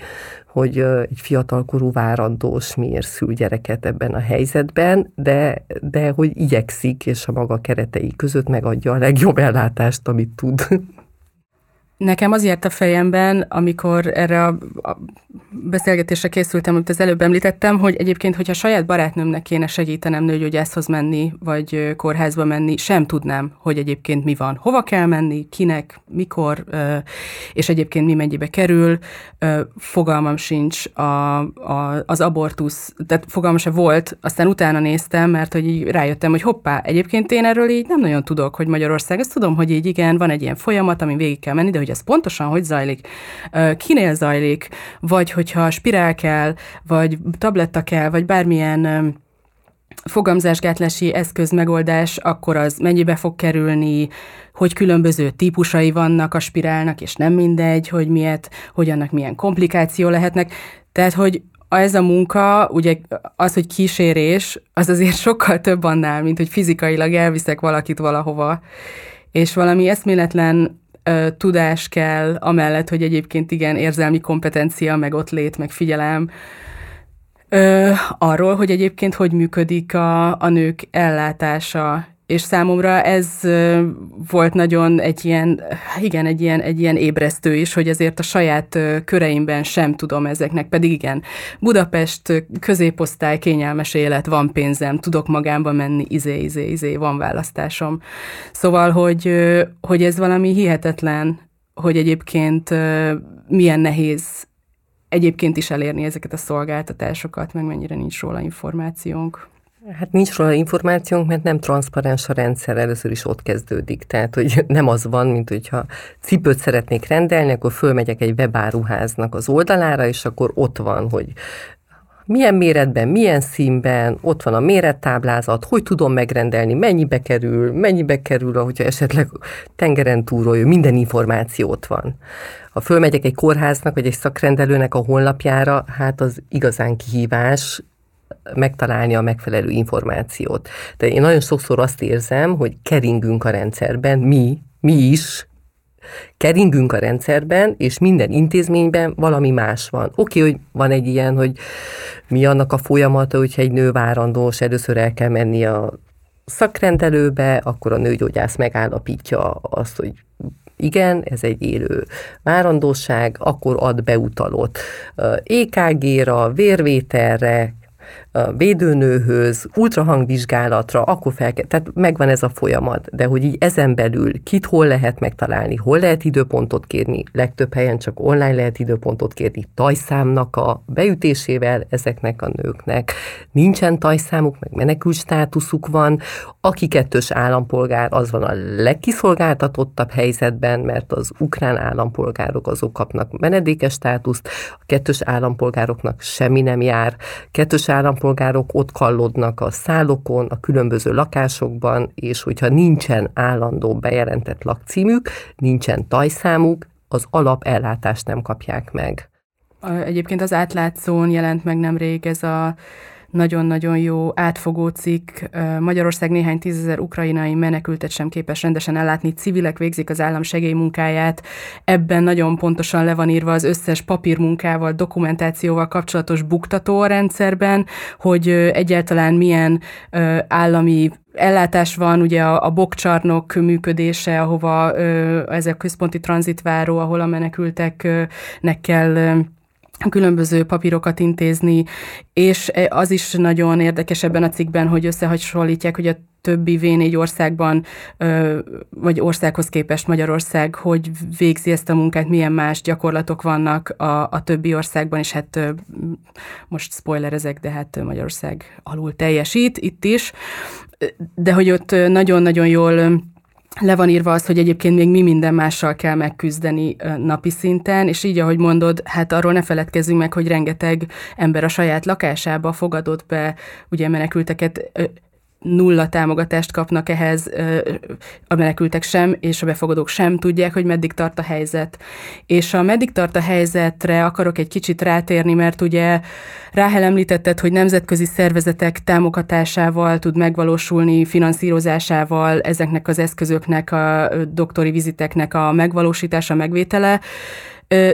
hogy egy fiatalkorú várandós miért szül gyereket ebben a helyzetben, de, de hogy igyekszik, és a maga keretei között megadja a legjobb ellátást, amit tud. Nekem az járt a fejemben, amikor erre a, beszélgetésre készültem, amit az előbb említettem, hogy egyébként, hogyha saját barátnőmnek kéne segítenem nőgyógyászhoz menni, vagy kórházba menni, sem tudnám, hogy egyébként mi van. Hova kell menni, kinek, mikor, és egyébként mi mennyibe kerül. Fogalmam sincs a, a, az abortusz, tehát fogalmam se volt, aztán utána néztem, mert hogy így rájöttem, hogy hoppá, egyébként én erről így nem nagyon tudok, hogy Magyarország, ezt tudom, hogy így igen, van egy ilyen folyamat, ami végig kell menni, de hogy ez pontosan hogy zajlik, kinél zajlik, vagy hogyha spirál kell, vagy tabletta kell, vagy bármilyen fogamzásgátlási eszköz megoldás, akkor az mennyibe fog kerülni, hogy különböző típusai vannak a spirálnak, és nem mindegy, hogy miért, hogy annak milyen komplikáció lehetnek. Tehát, hogy ez a munka, ugye az, hogy kísérés, az azért sokkal több annál, mint hogy fizikailag elviszek valakit valahova, és valami eszméletlen tudás kell, amellett, hogy egyébként igen, érzelmi kompetencia, meg ott lét, meg figyelem, ö, arról, hogy egyébként hogy működik a, a nők ellátása és számomra ez volt nagyon egy ilyen, igen, egy ilyen, egy ilyen ébresztő is, hogy azért a saját köreimben sem tudom ezeknek, pedig igen, Budapest középosztály, kényelmes élet, van pénzem, tudok magámba menni, izé, izé, izé, van választásom. Szóval, hogy, hogy ez valami hihetetlen, hogy egyébként milyen nehéz egyébként is elérni ezeket a szolgáltatásokat, meg mennyire nincs róla információnk. Hát nincs róla információnk, mert nem transzparens a rendszer, először is ott kezdődik. Tehát, hogy nem az van, mint hogyha cipőt szeretnék rendelni, akkor fölmegyek egy webáruháznak az oldalára, és akkor ott van, hogy milyen méretben, milyen színben, ott van a mérettáblázat, hogy tudom megrendelni, mennyibe kerül, mennyibe kerül, hogyha esetleg tengeren túlról jön, minden információ ott van. Ha fölmegyek egy kórháznak, vagy egy szakrendelőnek a honlapjára, hát az igazán kihívás, megtalálni a megfelelő információt. De én nagyon sokszor azt érzem, hogy keringünk a rendszerben, mi, mi is, keringünk a rendszerben, és minden intézményben valami más van. Oké, hogy van egy ilyen, hogy mi annak a folyamata, hogyha egy nő várandós, először el kell menni a szakrendelőbe, akkor a nőgyógyász megállapítja azt, hogy igen, ez egy élő várandóság, akkor ad beutalot EKG-ra, vérvételre, védőnőhöz, ultrahangvizsgálatra, akkor fel kell, tehát megvan ez a folyamat, de hogy így ezen belül kit hol lehet megtalálni, hol lehet időpontot kérni, legtöbb helyen csak online lehet időpontot kérni, tajszámnak a beütésével ezeknek a nőknek. Nincsen tajszámuk, meg menekült státuszuk van, aki kettős állampolgár, az van a legkiszolgáltatottabb helyzetben, mert az ukrán állampolgárok azok kapnak menedékes státuszt, a kettős állampolgároknak semmi nem jár, kettős állampolgárok ott kallodnak a szállokon, a különböző lakásokban, és hogyha nincsen állandó bejelentett lakcímük, nincsen tajszámuk, az alapellátást nem kapják meg. Egyébként az átlátszón jelent meg nemrég ez a nagyon-nagyon jó átfogó cikk. Magyarország néhány tízezer ukrajnai menekültet sem képes rendesen ellátni, civilek végzik az állam segélymunkáját. Ebben nagyon pontosan le van írva az összes papírmunkával, dokumentációval kapcsolatos buktató a rendszerben, hogy egyáltalán milyen állami ellátás van, ugye a, a bokcsarnok működése, ahova ez a központi tranzitváró, ahol a menekülteknek kell különböző papírokat intézni, és az is nagyon érdekes ebben a cikkben, hogy összehasonlítják, hogy a többi V4 országban, vagy országhoz képest Magyarország, hogy végzi ezt a munkát, milyen más gyakorlatok vannak a, a többi országban, és hát most spoilerezek, de hát Magyarország alul teljesít itt is, de hogy ott nagyon-nagyon jól le van írva az, hogy egyébként még mi minden mással kell megküzdeni napi szinten, és így, ahogy mondod, hát arról ne feledkezzünk meg, hogy rengeteg ember a saját lakásába fogadott be ugye menekülteket nulla támogatást kapnak ehhez, a menekültek sem, és a befogadók sem tudják, hogy meddig tart a helyzet. És a meddig tart a helyzetre akarok egy kicsit rátérni, mert ugye Ráhel említetted, hogy nemzetközi szervezetek támogatásával tud megvalósulni, finanszírozásával ezeknek az eszközöknek, a doktori viziteknek a megvalósítása, megvétele.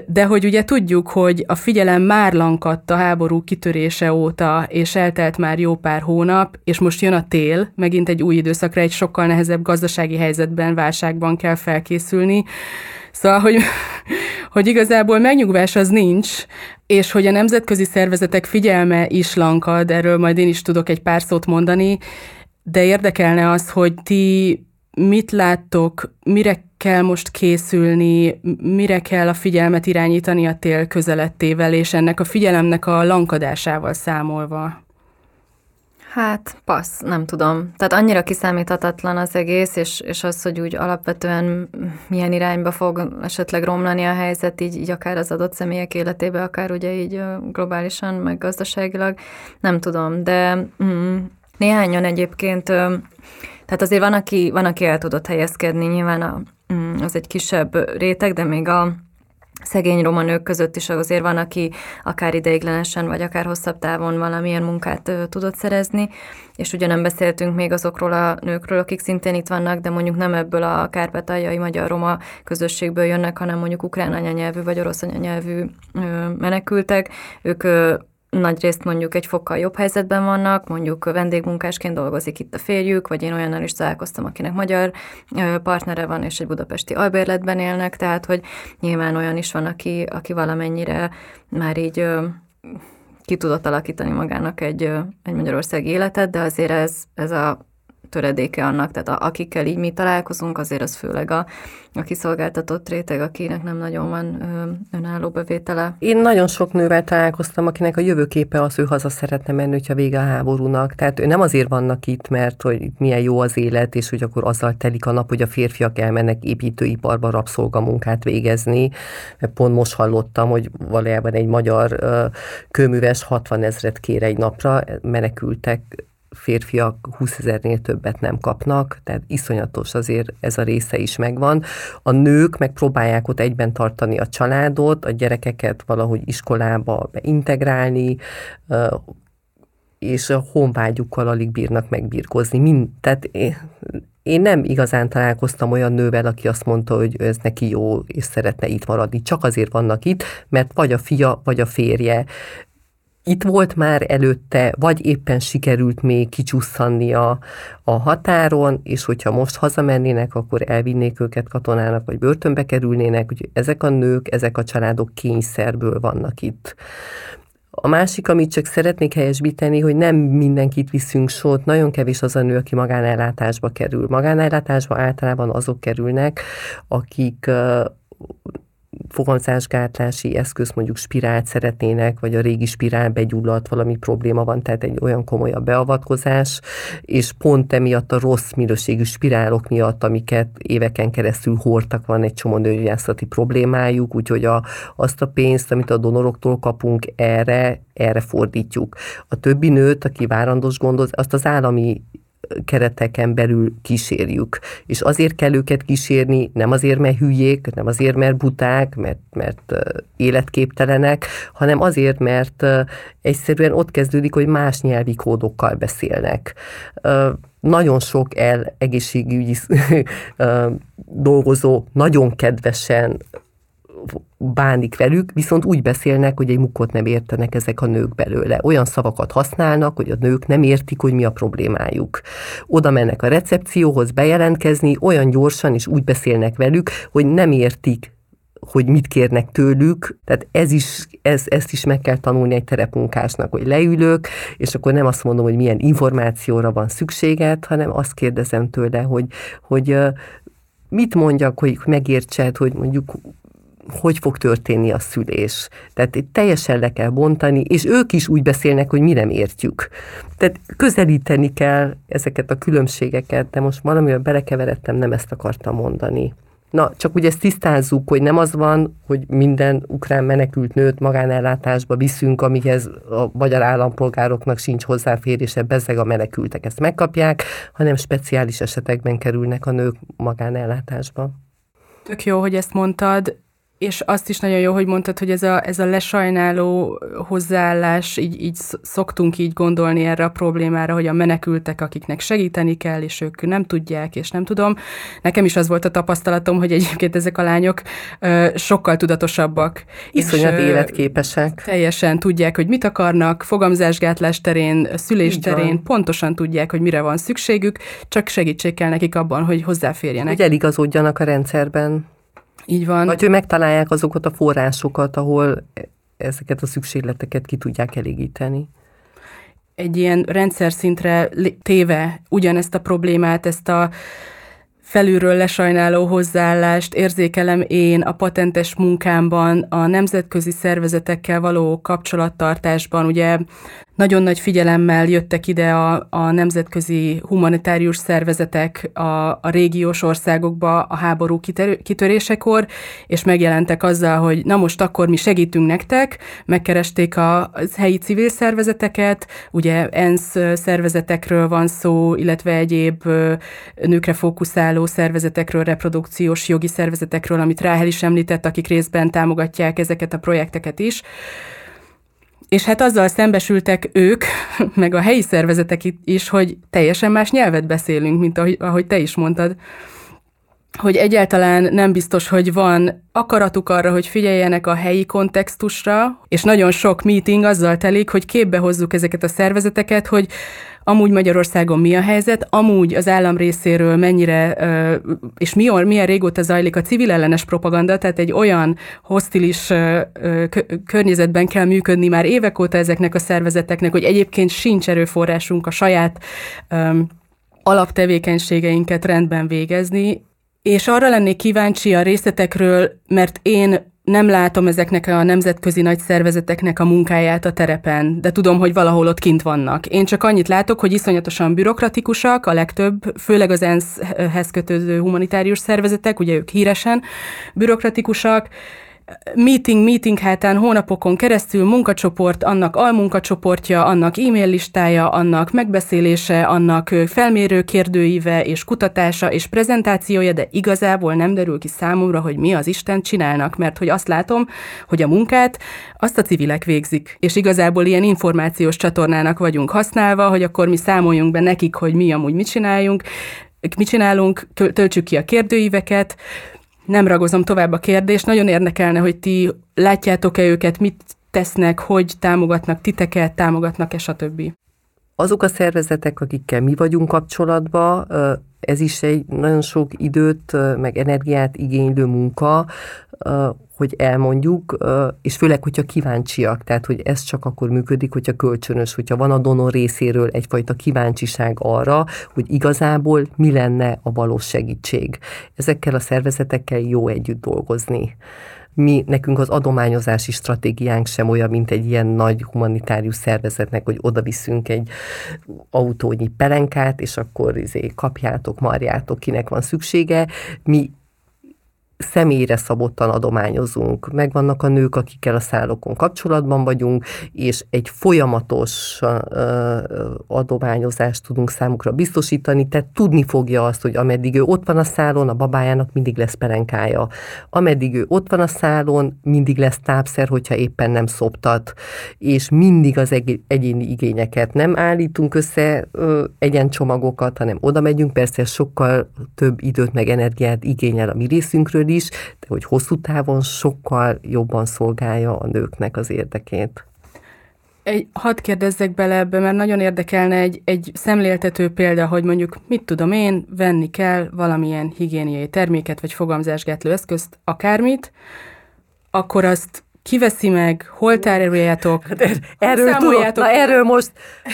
De hogy ugye tudjuk, hogy a figyelem már lankadt a háború kitörése óta, és eltelt már jó pár hónap, és most jön a tél, megint egy új időszakra, egy sokkal nehezebb gazdasági helyzetben, válságban kell felkészülni. Szóval, hogy, hogy igazából megnyugvás az nincs, és hogy a nemzetközi szervezetek figyelme is lankad, erről majd én is tudok egy pár szót mondani, de érdekelne az, hogy ti mit láttok, mire kell most készülni, mire kell a figyelmet irányítani a tél közelettével, és ennek a figyelemnek a lankadásával számolva? Hát, passz, nem tudom. Tehát annyira kiszámíthatatlan az egész, és, és az, hogy úgy alapvetően milyen irányba fog esetleg romlani a helyzet, így, így akár az adott személyek életébe, akár ugye így globálisan, meg gazdaságilag, nem tudom. De mm, néhányan egyébként, tehát azért van, aki, van, aki el tudott helyezkedni, nyilván a, mm, az egy kisebb réteg, de még a szegény roma nők között is azért van, aki akár ideiglenesen, vagy akár hosszabb távon valamilyen munkát tudott szerezni, és ugye nem beszéltünk még azokról a nőkről, akik szintén itt vannak, de mondjuk nem ebből a kárpátaljai magyar-roma közösségből jönnek, hanem mondjuk ukrán anyanyelvű vagy orosz anyanyelvű menekültek. Ők nagy részt mondjuk egy fokkal jobb helyzetben vannak, mondjuk vendégmunkásként dolgozik itt a férjük, vagy én olyannal is találkoztam, akinek magyar partnere van, és egy budapesti albérletben élnek, tehát hogy nyilván olyan is van, aki, aki valamennyire már így ki tudott alakítani magának egy, egy magyarországi életet, de azért ez, ez a töredéke annak, tehát a, akikkel így mi találkozunk, azért az főleg a, a kiszolgáltatott réteg, akinek nem nagyon van ö, önálló bevétele. Én nagyon sok nővel találkoztam, akinek a jövőképe az, ő haza szeretne menni, hogyha vége a háborúnak. Tehát ő nem azért vannak itt, mert hogy milyen jó az élet, és hogy akkor azzal telik a nap, hogy a férfiak elmennek építőiparba rabszolgamunkát végezni. Pont most hallottam, hogy valójában egy magyar kőműves 60 ezret kér egy napra, menekültek férfiak 20 ezernél többet nem kapnak, tehát iszonyatos azért ez a része is megvan. A nők meg próbálják ott egyben tartani a családot, a gyerekeket valahogy iskolába beintegrálni, és a honvágyukkal alig bírnak megbírkozni. Mind, tehát én, én nem igazán találkoztam olyan nővel, aki azt mondta, hogy ez neki jó, és szeretne itt maradni. Csak azért vannak itt, mert vagy a fia, vagy a férje itt volt már előtte, vagy éppen sikerült még kicsusszanni a, határon, és hogyha most hazamennének, akkor elvinnék őket katonának, vagy börtönbe kerülnének, úgyhogy ezek a nők, ezek a családok kényszerből vannak itt. A másik, amit csak szeretnék helyesbíteni, hogy nem mindenkit viszünk sót, nagyon kevés az a nő, aki magánellátásba kerül. Magánellátásba általában azok kerülnek, akik fogamzásgátlási eszköz, mondjuk spirált szeretnének, vagy a régi spirál begyulladt, valami probléma van, tehát egy olyan komolyabb beavatkozás, és pont emiatt a rossz minőségű spirálok miatt, amiket éveken keresztül hordtak, van egy csomó nőgyászati problémájuk, úgyhogy a, azt a pénzt, amit a donoroktól kapunk, erre, erre fordítjuk. A többi nőt, aki várandos gondoz, azt az állami kereteken belül kísérjük. És azért kell őket kísérni, nem azért, mert hülyék, nem azért, mert buták, mert, mert életképtelenek, hanem azért, mert egyszerűen ott kezdődik, hogy más nyelvi kódokkal beszélnek. Nagyon sok el egészségügyi dolgozó nagyon kedvesen bánik velük, viszont úgy beszélnek, hogy egy mukkot nem értenek ezek a nők belőle. Olyan szavakat használnak, hogy a nők nem értik, hogy mi a problémájuk. Oda mennek a recepcióhoz bejelentkezni, olyan gyorsan és úgy beszélnek velük, hogy nem értik, hogy mit kérnek tőlük, tehát ez is, ez, ezt is meg kell tanulni egy terepmunkásnak, hogy leülök, és akkor nem azt mondom, hogy milyen információra van szükséged, hanem azt kérdezem tőle, hogy, hogy mit mondjak, hogy megértsed, hogy mondjuk hogy fog történni a szülés. Tehát itt teljesen le kell bontani, és ők is úgy beszélnek, hogy mi nem értjük. Tehát közelíteni kell ezeket a különbségeket, de most valamivel belekeveredtem, nem ezt akartam mondani. Na, csak ugye ezt tisztázzuk, hogy nem az van, hogy minden ukrán menekült nőt magánellátásba viszünk, amihez a magyar állampolgároknak sincs hozzáférése, bezzeg a menekültek ezt megkapják, hanem speciális esetekben kerülnek a nők magánellátásba. Tök jó, hogy ezt mondtad és azt is nagyon jó, hogy mondtad, hogy ez a, ez a lesajnáló hozzáállás, így, így szoktunk így gondolni erre a problémára, hogy a menekültek, akiknek segíteni kell, és ők nem tudják, és nem tudom. Nekem is az volt a tapasztalatom, hogy egyébként ezek a lányok ö, sokkal tudatosabbak. Iszonyat és, életképesek. Teljesen tudják, hogy mit akarnak, fogamzásgátlás terén, szülés így terén, van. pontosan tudják, hogy mire van szükségük, csak segítség kell nekik abban, hogy hozzáférjenek. Hogy eligazodjanak a rendszerben. Így van. Vagy hogy megtalálják azokat a forrásokat, ahol ezeket a szükségleteket ki tudják elégíteni egy ilyen rendszer szintre téve ugyanezt a problémát, ezt a felülről lesajnáló hozzáállást érzékelem én a patentes munkámban, a nemzetközi szervezetekkel való kapcsolattartásban. Ugye nagyon nagy figyelemmel jöttek ide a, a nemzetközi humanitárius szervezetek a, a régiós országokba a háború kitörésekor, és megjelentek azzal, hogy na most akkor mi segítünk nektek, megkeresték a, a helyi civil szervezeteket, ugye ENSZ szervezetekről van szó, illetve egyéb nőkre fókuszáló szervezetekről, reprodukciós jogi szervezetekről, amit Ráhel is említett, akik részben támogatják ezeket a projekteket is. És hát azzal szembesültek ők, meg a helyi szervezetek is, hogy teljesen más nyelvet beszélünk, mint ahogy, ahogy te is mondtad hogy egyáltalán nem biztos, hogy van akaratuk arra, hogy figyeljenek a helyi kontextusra, és nagyon sok meeting azzal telik, hogy képbe hozzuk ezeket a szervezeteket, hogy amúgy Magyarországon mi a helyzet, amúgy az állam részéről mennyire, és milyen, milyen régóta zajlik a civil ellenes propaganda, tehát egy olyan hostilis környezetben kell működni már évek óta ezeknek a szervezeteknek, hogy egyébként sincs erőforrásunk a saját alaptevékenységeinket rendben végezni, és arra lennék kíváncsi a részletekről, mert én nem látom ezeknek a nemzetközi nagy szervezeteknek a munkáját a terepen, de tudom, hogy valahol ott kint vannak. Én csak annyit látok, hogy iszonyatosan bürokratikusak, a legtöbb, főleg az ENSZ-hez kötődő humanitárius szervezetek, ugye ők híresen bürokratikusak, meeting, meeting hátán hónapokon keresztül munkacsoport, annak almunkacsoportja, annak e-mail listája, annak megbeszélése, annak felmérő kérdőíve és kutatása és prezentációja, de igazából nem derül ki számomra, hogy mi az Isten csinálnak, mert hogy azt látom, hogy a munkát azt a civilek végzik, és igazából ilyen információs csatornának vagyunk használva, hogy akkor mi számoljunk be nekik, hogy mi amúgy mit csináljunk, mit csinálunk, töltsük ki a kérdőíveket, nem ragozom tovább a kérdést. Nagyon érdekelne, hogy ti látjátok-e őket, mit tesznek, hogy támogatnak titeket, támogatnak-e, stb. Azok a szervezetek, akikkel mi vagyunk kapcsolatban, ez is egy nagyon sok időt, meg energiát igénylő munka, hogy elmondjuk, és főleg, hogyha kíváncsiak, tehát, hogy ez csak akkor működik, hogyha kölcsönös, hogyha van a donor részéről egyfajta kíváncsiság arra, hogy igazából mi lenne a valós segítség. Ezekkel a szervezetekkel jó együtt dolgozni mi, nekünk az adományozási stratégiánk sem olyan, mint egy ilyen nagy humanitárius szervezetnek, hogy oda viszünk egy autónyi pelenkát, és akkor izé, kapjátok, marjátok, kinek van szüksége. Mi személyre szabottan adományozunk. Megvannak a nők, akikkel a szállókon kapcsolatban vagyunk, és egy folyamatos adományozást tudunk számukra biztosítani, tehát tudni fogja azt, hogy ameddig ő ott van a szálon, a babájának mindig lesz perenkája. Ameddig ő ott van a szálon, mindig lesz tápszer, hogyha éppen nem szoptat, és mindig az egyéni igényeket nem állítunk össze egyencsomagokat, hanem oda megyünk, persze sokkal több időt meg energiát igényel a mi részünkről is, de hogy hosszú távon sokkal jobban szolgálja a nőknek az érdekét. Egy, hadd kérdezzek bele ebbe, mert nagyon érdekelne egy, egy szemléltető példa, hogy mondjuk mit tudom én, venni kell valamilyen higiéniai terméket, vagy fogamzásgátló eszközt, akármit, akkor azt kiveszi meg, hol tároljátok, hát er, erről, tudok, na, erről most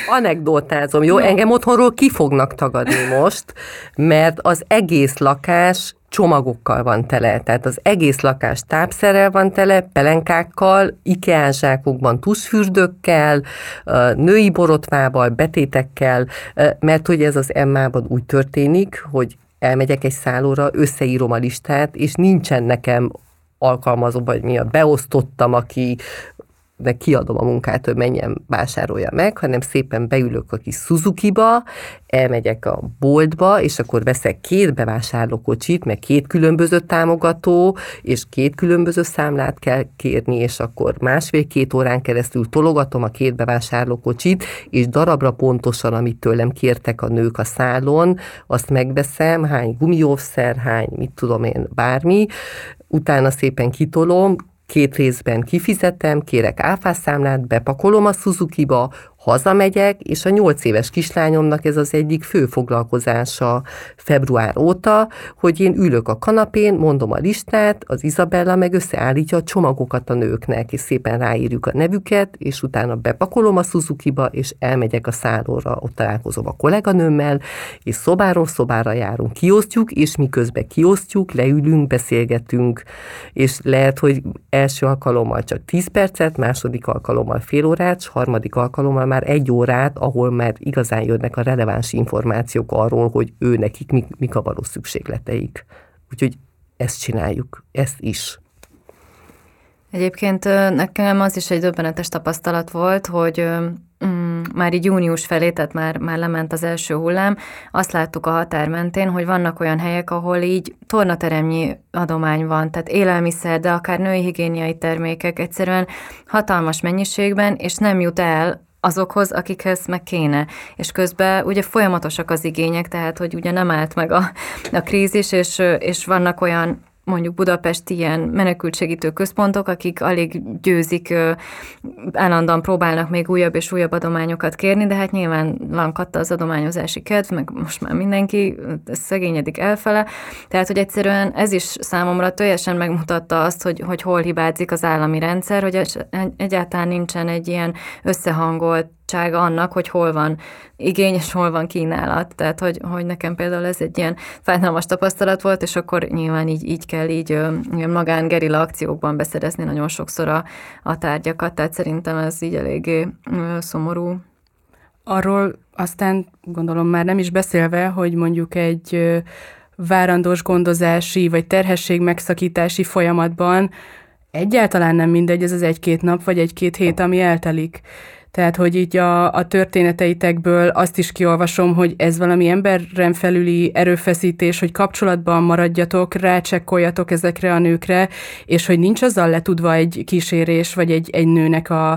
anekdotázom, jó? No. Engem otthonról ki fognak tagadni most, mert az egész lakás csomagokkal van tele, tehát az egész lakás tápszerrel van tele, pelenkákkal, IKEA zsákokban, tuszfürdőkkel, női borotvával, betétekkel, mert hogy ez az Emmában úgy történik, hogy elmegyek egy szállóra, összeírom a listát, és nincsen nekem alkalmazó, vagy mi a beosztottam, aki de kiadom a munkát, hogy menjen vásárolja meg, hanem szépen beülök a kis Suzuki-ba, elmegyek a boltba, és akkor veszek két bevásárlókocsit, meg két különböző támogató, és két különböző számlát kell kérni, és akkor másfél-két órán keresztül tologatom a két bevásárlókocsit, és darabra pontosan, amit tőlem kértek a nők a szálon, azt megveszem, hány gumióvszer, hány, mit tudom én, bármi, utána szépen kitolom, két részben kifizetem, kérek áfászámlát, bepakolom a Suzuki-ba, hazamegyek, és a nyolc éves kislányomnak ez az egyik fő foglalkozása február óta, hogy én ülök a kanapén, mondom a listát, az Izabella meg összeállítja a csomagokat a nőknek, és szépen ráírjuk a nevüket, és utána bepakolom a Suzuki-ba, és elmegyek a szállóra, ott találkozom a kolléganőmmel, és szobáról szobára járunk, kiosztjuk, és miközben kiosztjuk, leülünk, beszélgetünk, és lehet, hogy első alkalommal csak 10 percet, második alkalommal fél órát, harmadik alkalommal már egy órát, ahol már igazán jönnek a releváns információk arról, hogy ő nekik mik, mik a való szükségleteik. Úgyhogy ezt csináljuk, ezt is. Egyébként nekem az is egy döbbenetes tapasztalat volt, hogy mm, már így június felé, tehát már, már lement az első hullám, azt láttuk a határ mentén, hogy vannak olyan helyek, ahol így tornateremnyi adomány van, tehát élelmiszer, de akár női higiéniai termékek egyszerűen hatalmas mennyiségben, és nem jut el azokhoz, akikhez meg kéne. És közben ugye folyamatosak az igények, tehát hogy ugye nem állt meg a, a krízis, és, és vannak olyan mondjuk Budapesti ilyen menekültsegítő központok, akik alig győzik, állandóan próbálnak még újabb és újabb adományokat kérni, de hát nyilván lankatta az adományozási kedv, meg most már mindenki szegényedik elfele, tehát hogy egyszerűen ez is számomra teljesen megmutatta azt, hogy, hogy hol hibázik az állami rendszer, hogy egyáltalán nincsen egy ilyen összehangolt annak, hogy hol van igény és hol van kínálat. Tehát, hogy, hogy nekem például ez egy ilyen fájdalmas tapasztalat volt, és akkor nyilván így, így kell így magán gerilla akciókban beszerezni nagyon sokszor a, a tárgyakat, tehát szerintem ez így eléggé szomorú. Arról aztán gondolom már nem is beszélve, hogy mondjuk egy várandós gondozási vagy terhesség megszakítási folyamatban egyáltalán nem mindegy ez az egy-két nap vagy egy-két hét, ami eltelik. Tehát, hogy így a, a történeteitekből azt is kiolvasom, hogy ez valami emberren felüli erőfeszítés, hogy kapcsolatban maradjatok, rácsekkoljatok ezekre a nőkre, és hogy nincs azzal letudva egy kísérés, vagy egy, egy nőnek a,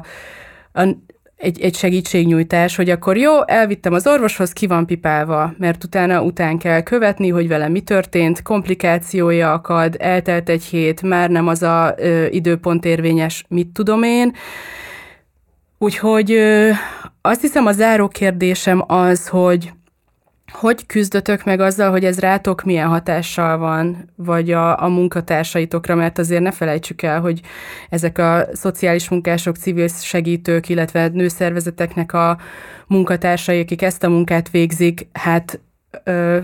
a egy, egy segítségnyújtás, hogy akkor jó, elvittem az orvoshoz, ki van pipálva, mert utána után kell követni, hogy vele mi történt, komplikációja akad, eltelt egy hét, már nem az a ö, időpont érvényes, mit tudom én, Úgyhogy azt hiszem a záró kérdésem az, hogy hogy küzdötök meg azzal, hogy ez rátok milyen hatással van, vagy a, a munkatársaitokra, mert azért ne felejtsük el, hogy ezek a szociális munkások, civil segítők, illetve nőszervezeteknek a munkatársai, akik ezt a munkát végzik, hát ö,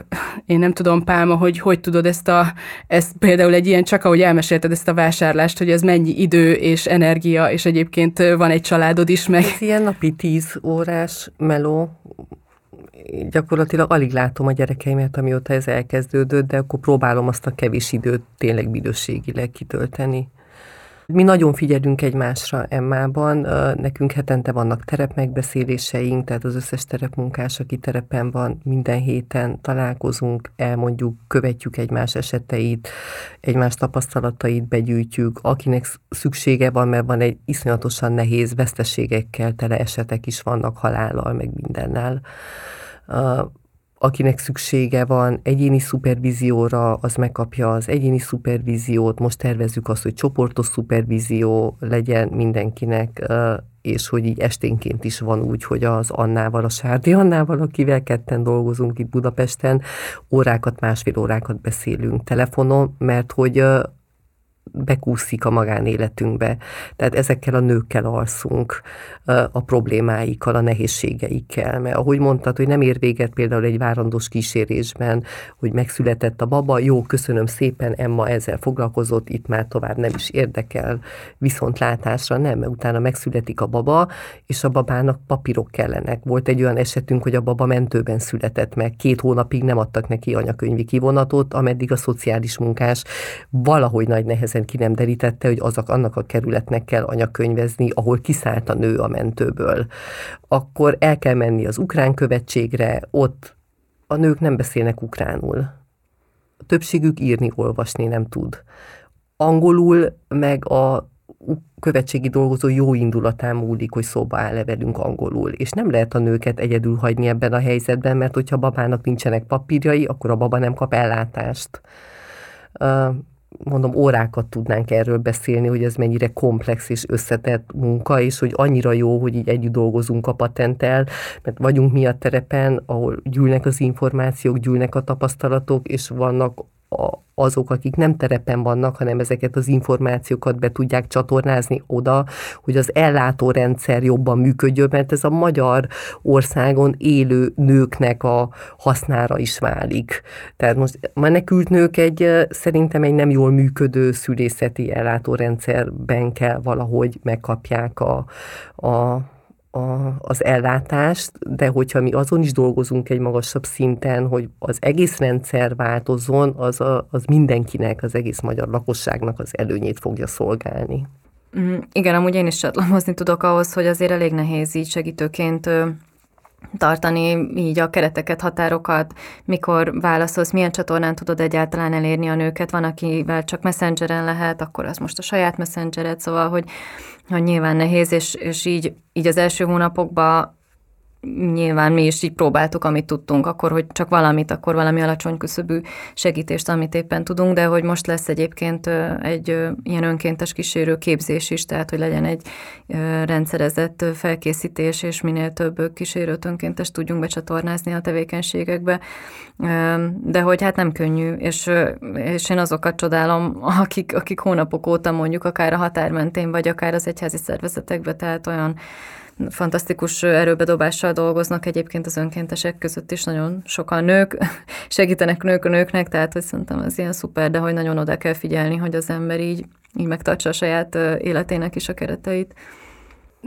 én nem tudom, Pálma, hogy hogy tudod ezt a, ezt például egy ilyen, csak ahogy elmesélted ezt a vásárlást, hogy ez mennyi idő és energia, és egyébként van egy családod is meg. Ez ilyen napi tíz órás meló, gyakorlatilag alig látom a gyerekeimet, amióta ez elkezdődött, de akkor próbálom azt a kevés időt tényleg minőségileg kitölteni. Mi nagyon figyelünk egymásra Emmában, nekünk hetente vannak terepmegbeszéléseink, tehát az összes terepmunkás, aki terepen van, minden héten találkozunk, elmondjuk, követjük egymás eseteit, egymás tapasztalatait begyűjtjük, akinek szüksége van, mert van egy iszonyatosan nehéz veszteségekkel tele esetek is vannak halállal, meg mindennel akinek szüksége van egyéni szupervízióra, az megkapja az egyéni szupervíziót. Most tervezzük azt, hogy csoportos szupervízió legyen mindenkinek, és hogy így esténként is van úgy, hogy az Annával, a Sárdi Annával, akivel ketten dolgozunk itt Budapesten, órákat, másfél órákat beszélünk telefonon, mert hogy bekúszik a magánéletünkbe. Tehát ezekkel a nőkkel alszunk, a problémáikkal, a nehézségeikkel. Mert ahogy mondtad, hogy nem ér véget például egy várandós kísérésben, hogy megszületett a baba, jó, köszönöm szépen, Emma ezzel foglalkozott, itt már tovább nem is érdekel, viszont látásra nem, mert utána megszületik a baba, és a babának papírok kellenek. Volt egy olyan esetünk, hogy a baba mentőben született meg, két hónapig nem adtak neki anyakönyvi kivonatot, ameddig a szociális munkás valahogy nagy nehezen ki nem derítette, hogy azok annak a kerületnek kell anyakönyvezni, ahol kiszállt a nő a mentőből. Akkor el kell menni az ukrán követségre, ott a nők nem beszélnek ukránul. A többségük írni, olvasni nem tud. Angolul meg a követségi dolgozó jó indulatán múlik, hogy szóba áll-e velünk angolul. És nem lehet a nőket egyedül hagyni ebben a helyzetben, mert hogyha babának nincsenek papírjai, akkor a baba nem kap ellátást mondom, órákat tudnánk erről beszélni, hogy ez mennyire komplex és összetett munka, és hogy annyira jó, hogy így együtt dolgozunk a patenttel, mert vagyunk mi a terepen, ahol gyűlnek az információk, gyűlnek a tapasztalatok, és vannak azok, akik nem terepen vannak, hanem ezeket az információkat be tudják csatornázni oda, hogy az ellátórendszer jobban működjön, mert ez a magyar országon élő nőknek a hasznára is válik. Tehát most menekült nők egy szerintem egy nem jól működő szülészeti ellátórendszerben kell valahogy megkapják a, a a, az ellátást, de hogyha mi azon is dolgozunk egy magasabb szinten, hogy az egész rendszer változzon, az, a, az mindenkinek, az egész magyar lakosságnak az előnyét fogja szolgálni. Mm, igen, amúgy én is csatlakozni tudok ahhoz, hogy azért elég nehéz így segítőként tartani így a kereteket, határokat, mikor válaszolsz, milyen csatornán tudod egyáltalán elérni a nőket, van, akivel csak messengeren lehet, akkor az most a saját messengered, szóval, hogy, hogy nyilván nehéz, és, és így, így az első hónapokban nyilván mi is így próbáltuk, amit tudtunk, akkor, hogy csak valamit, akkor valami alacsony küszöbű segítést, amit éppen tudunk, de hogy most lesz egyébként egy ilyen önkéntes kísérő képzés is, tehát hogy legyen egy rendszerezett felkészítés, és minél több kísérőt önkéntes tudjunk becsatornázni a tevékenységekbe, de hogy hát nem könnyű, és, és én azokat csodálom, akik, akik hónapok óta mondjuk akár a határ mentén, vagy akár az egyházi szervezetekbe, tehát olyan fantasztikus erőbedobással dolgoznak egyébként az önkéntesek között is nagyon sokan nők, segítenek nők a nőknek, tehát hogy szerintem ez ilyen szuper, de hogy nagyon oda kell figyelni, hogy az ember így, így megtartsa a saját életének is a kereteit.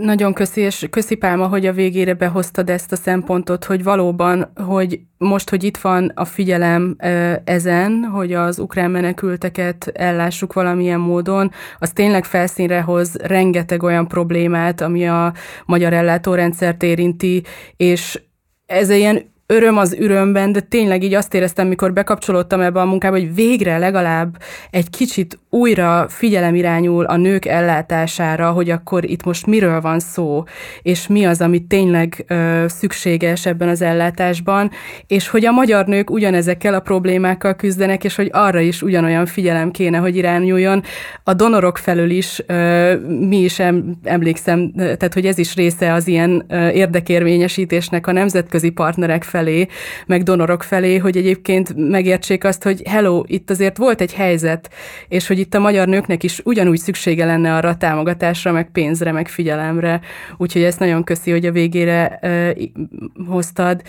Nagyon köszi, és köszi Pálma, hogy a végére behoztad ezt a szempontot, hogy valóban, hogy most, hogy itt van a figyelem ezen, hogy az ukrán menekülteket ellássuk valamilyen módon, az tényleg felszínre hoz rengeteg olyan problémát, ami a magyar ellátórendszert érinti, és ez ilyen öröm az ürömben, de tényleg így azt éreztem, mikor bekapcsolódtam ebbe a munkába, hogy végre legalább egy kicsit újra figyelem irányul a nők ellátására, hogy akkor itt most miről van szó, és mi az, ami tényleg ö, szükséges ebben az ellátásban, és hogy a magyar nők ugyanezekkel a problémákkal küzdenek, és hogy arra is ugyanolyan figyelem kéne, hogy irányuljon. A donorok felől is ö, mi is emlékszem, tehát hogy ez is része az ilyen ö, érdekérvényesítésnek a nemzetközi partnerek felé, meg donorok felé, hogy egyébként megértsék azt, hogy hello, itt azért volt egy helyzet, és hogy itt a magyar nőknek is ugyanúgy szüksége lenne arra a támogatásra, meg pénzre, meg figyelemre. Úgyhogy ezt nagyon köszi, hogy a végére uh, hoztad.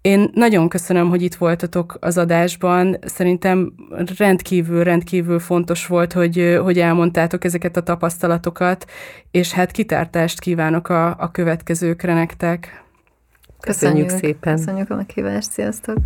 Én nagyon köszönöm, hogy itt voltatok az adásban. Szerintem rendkívül, rendkívül fontos volt, hogy, hogy elmondtátok ezeket a tapasztalatokat, és hát kitártást kívánok a, a következőkre nektek. Köszönjük, Köszönjük szépen. Köszönjük a meghívást, sziasztok!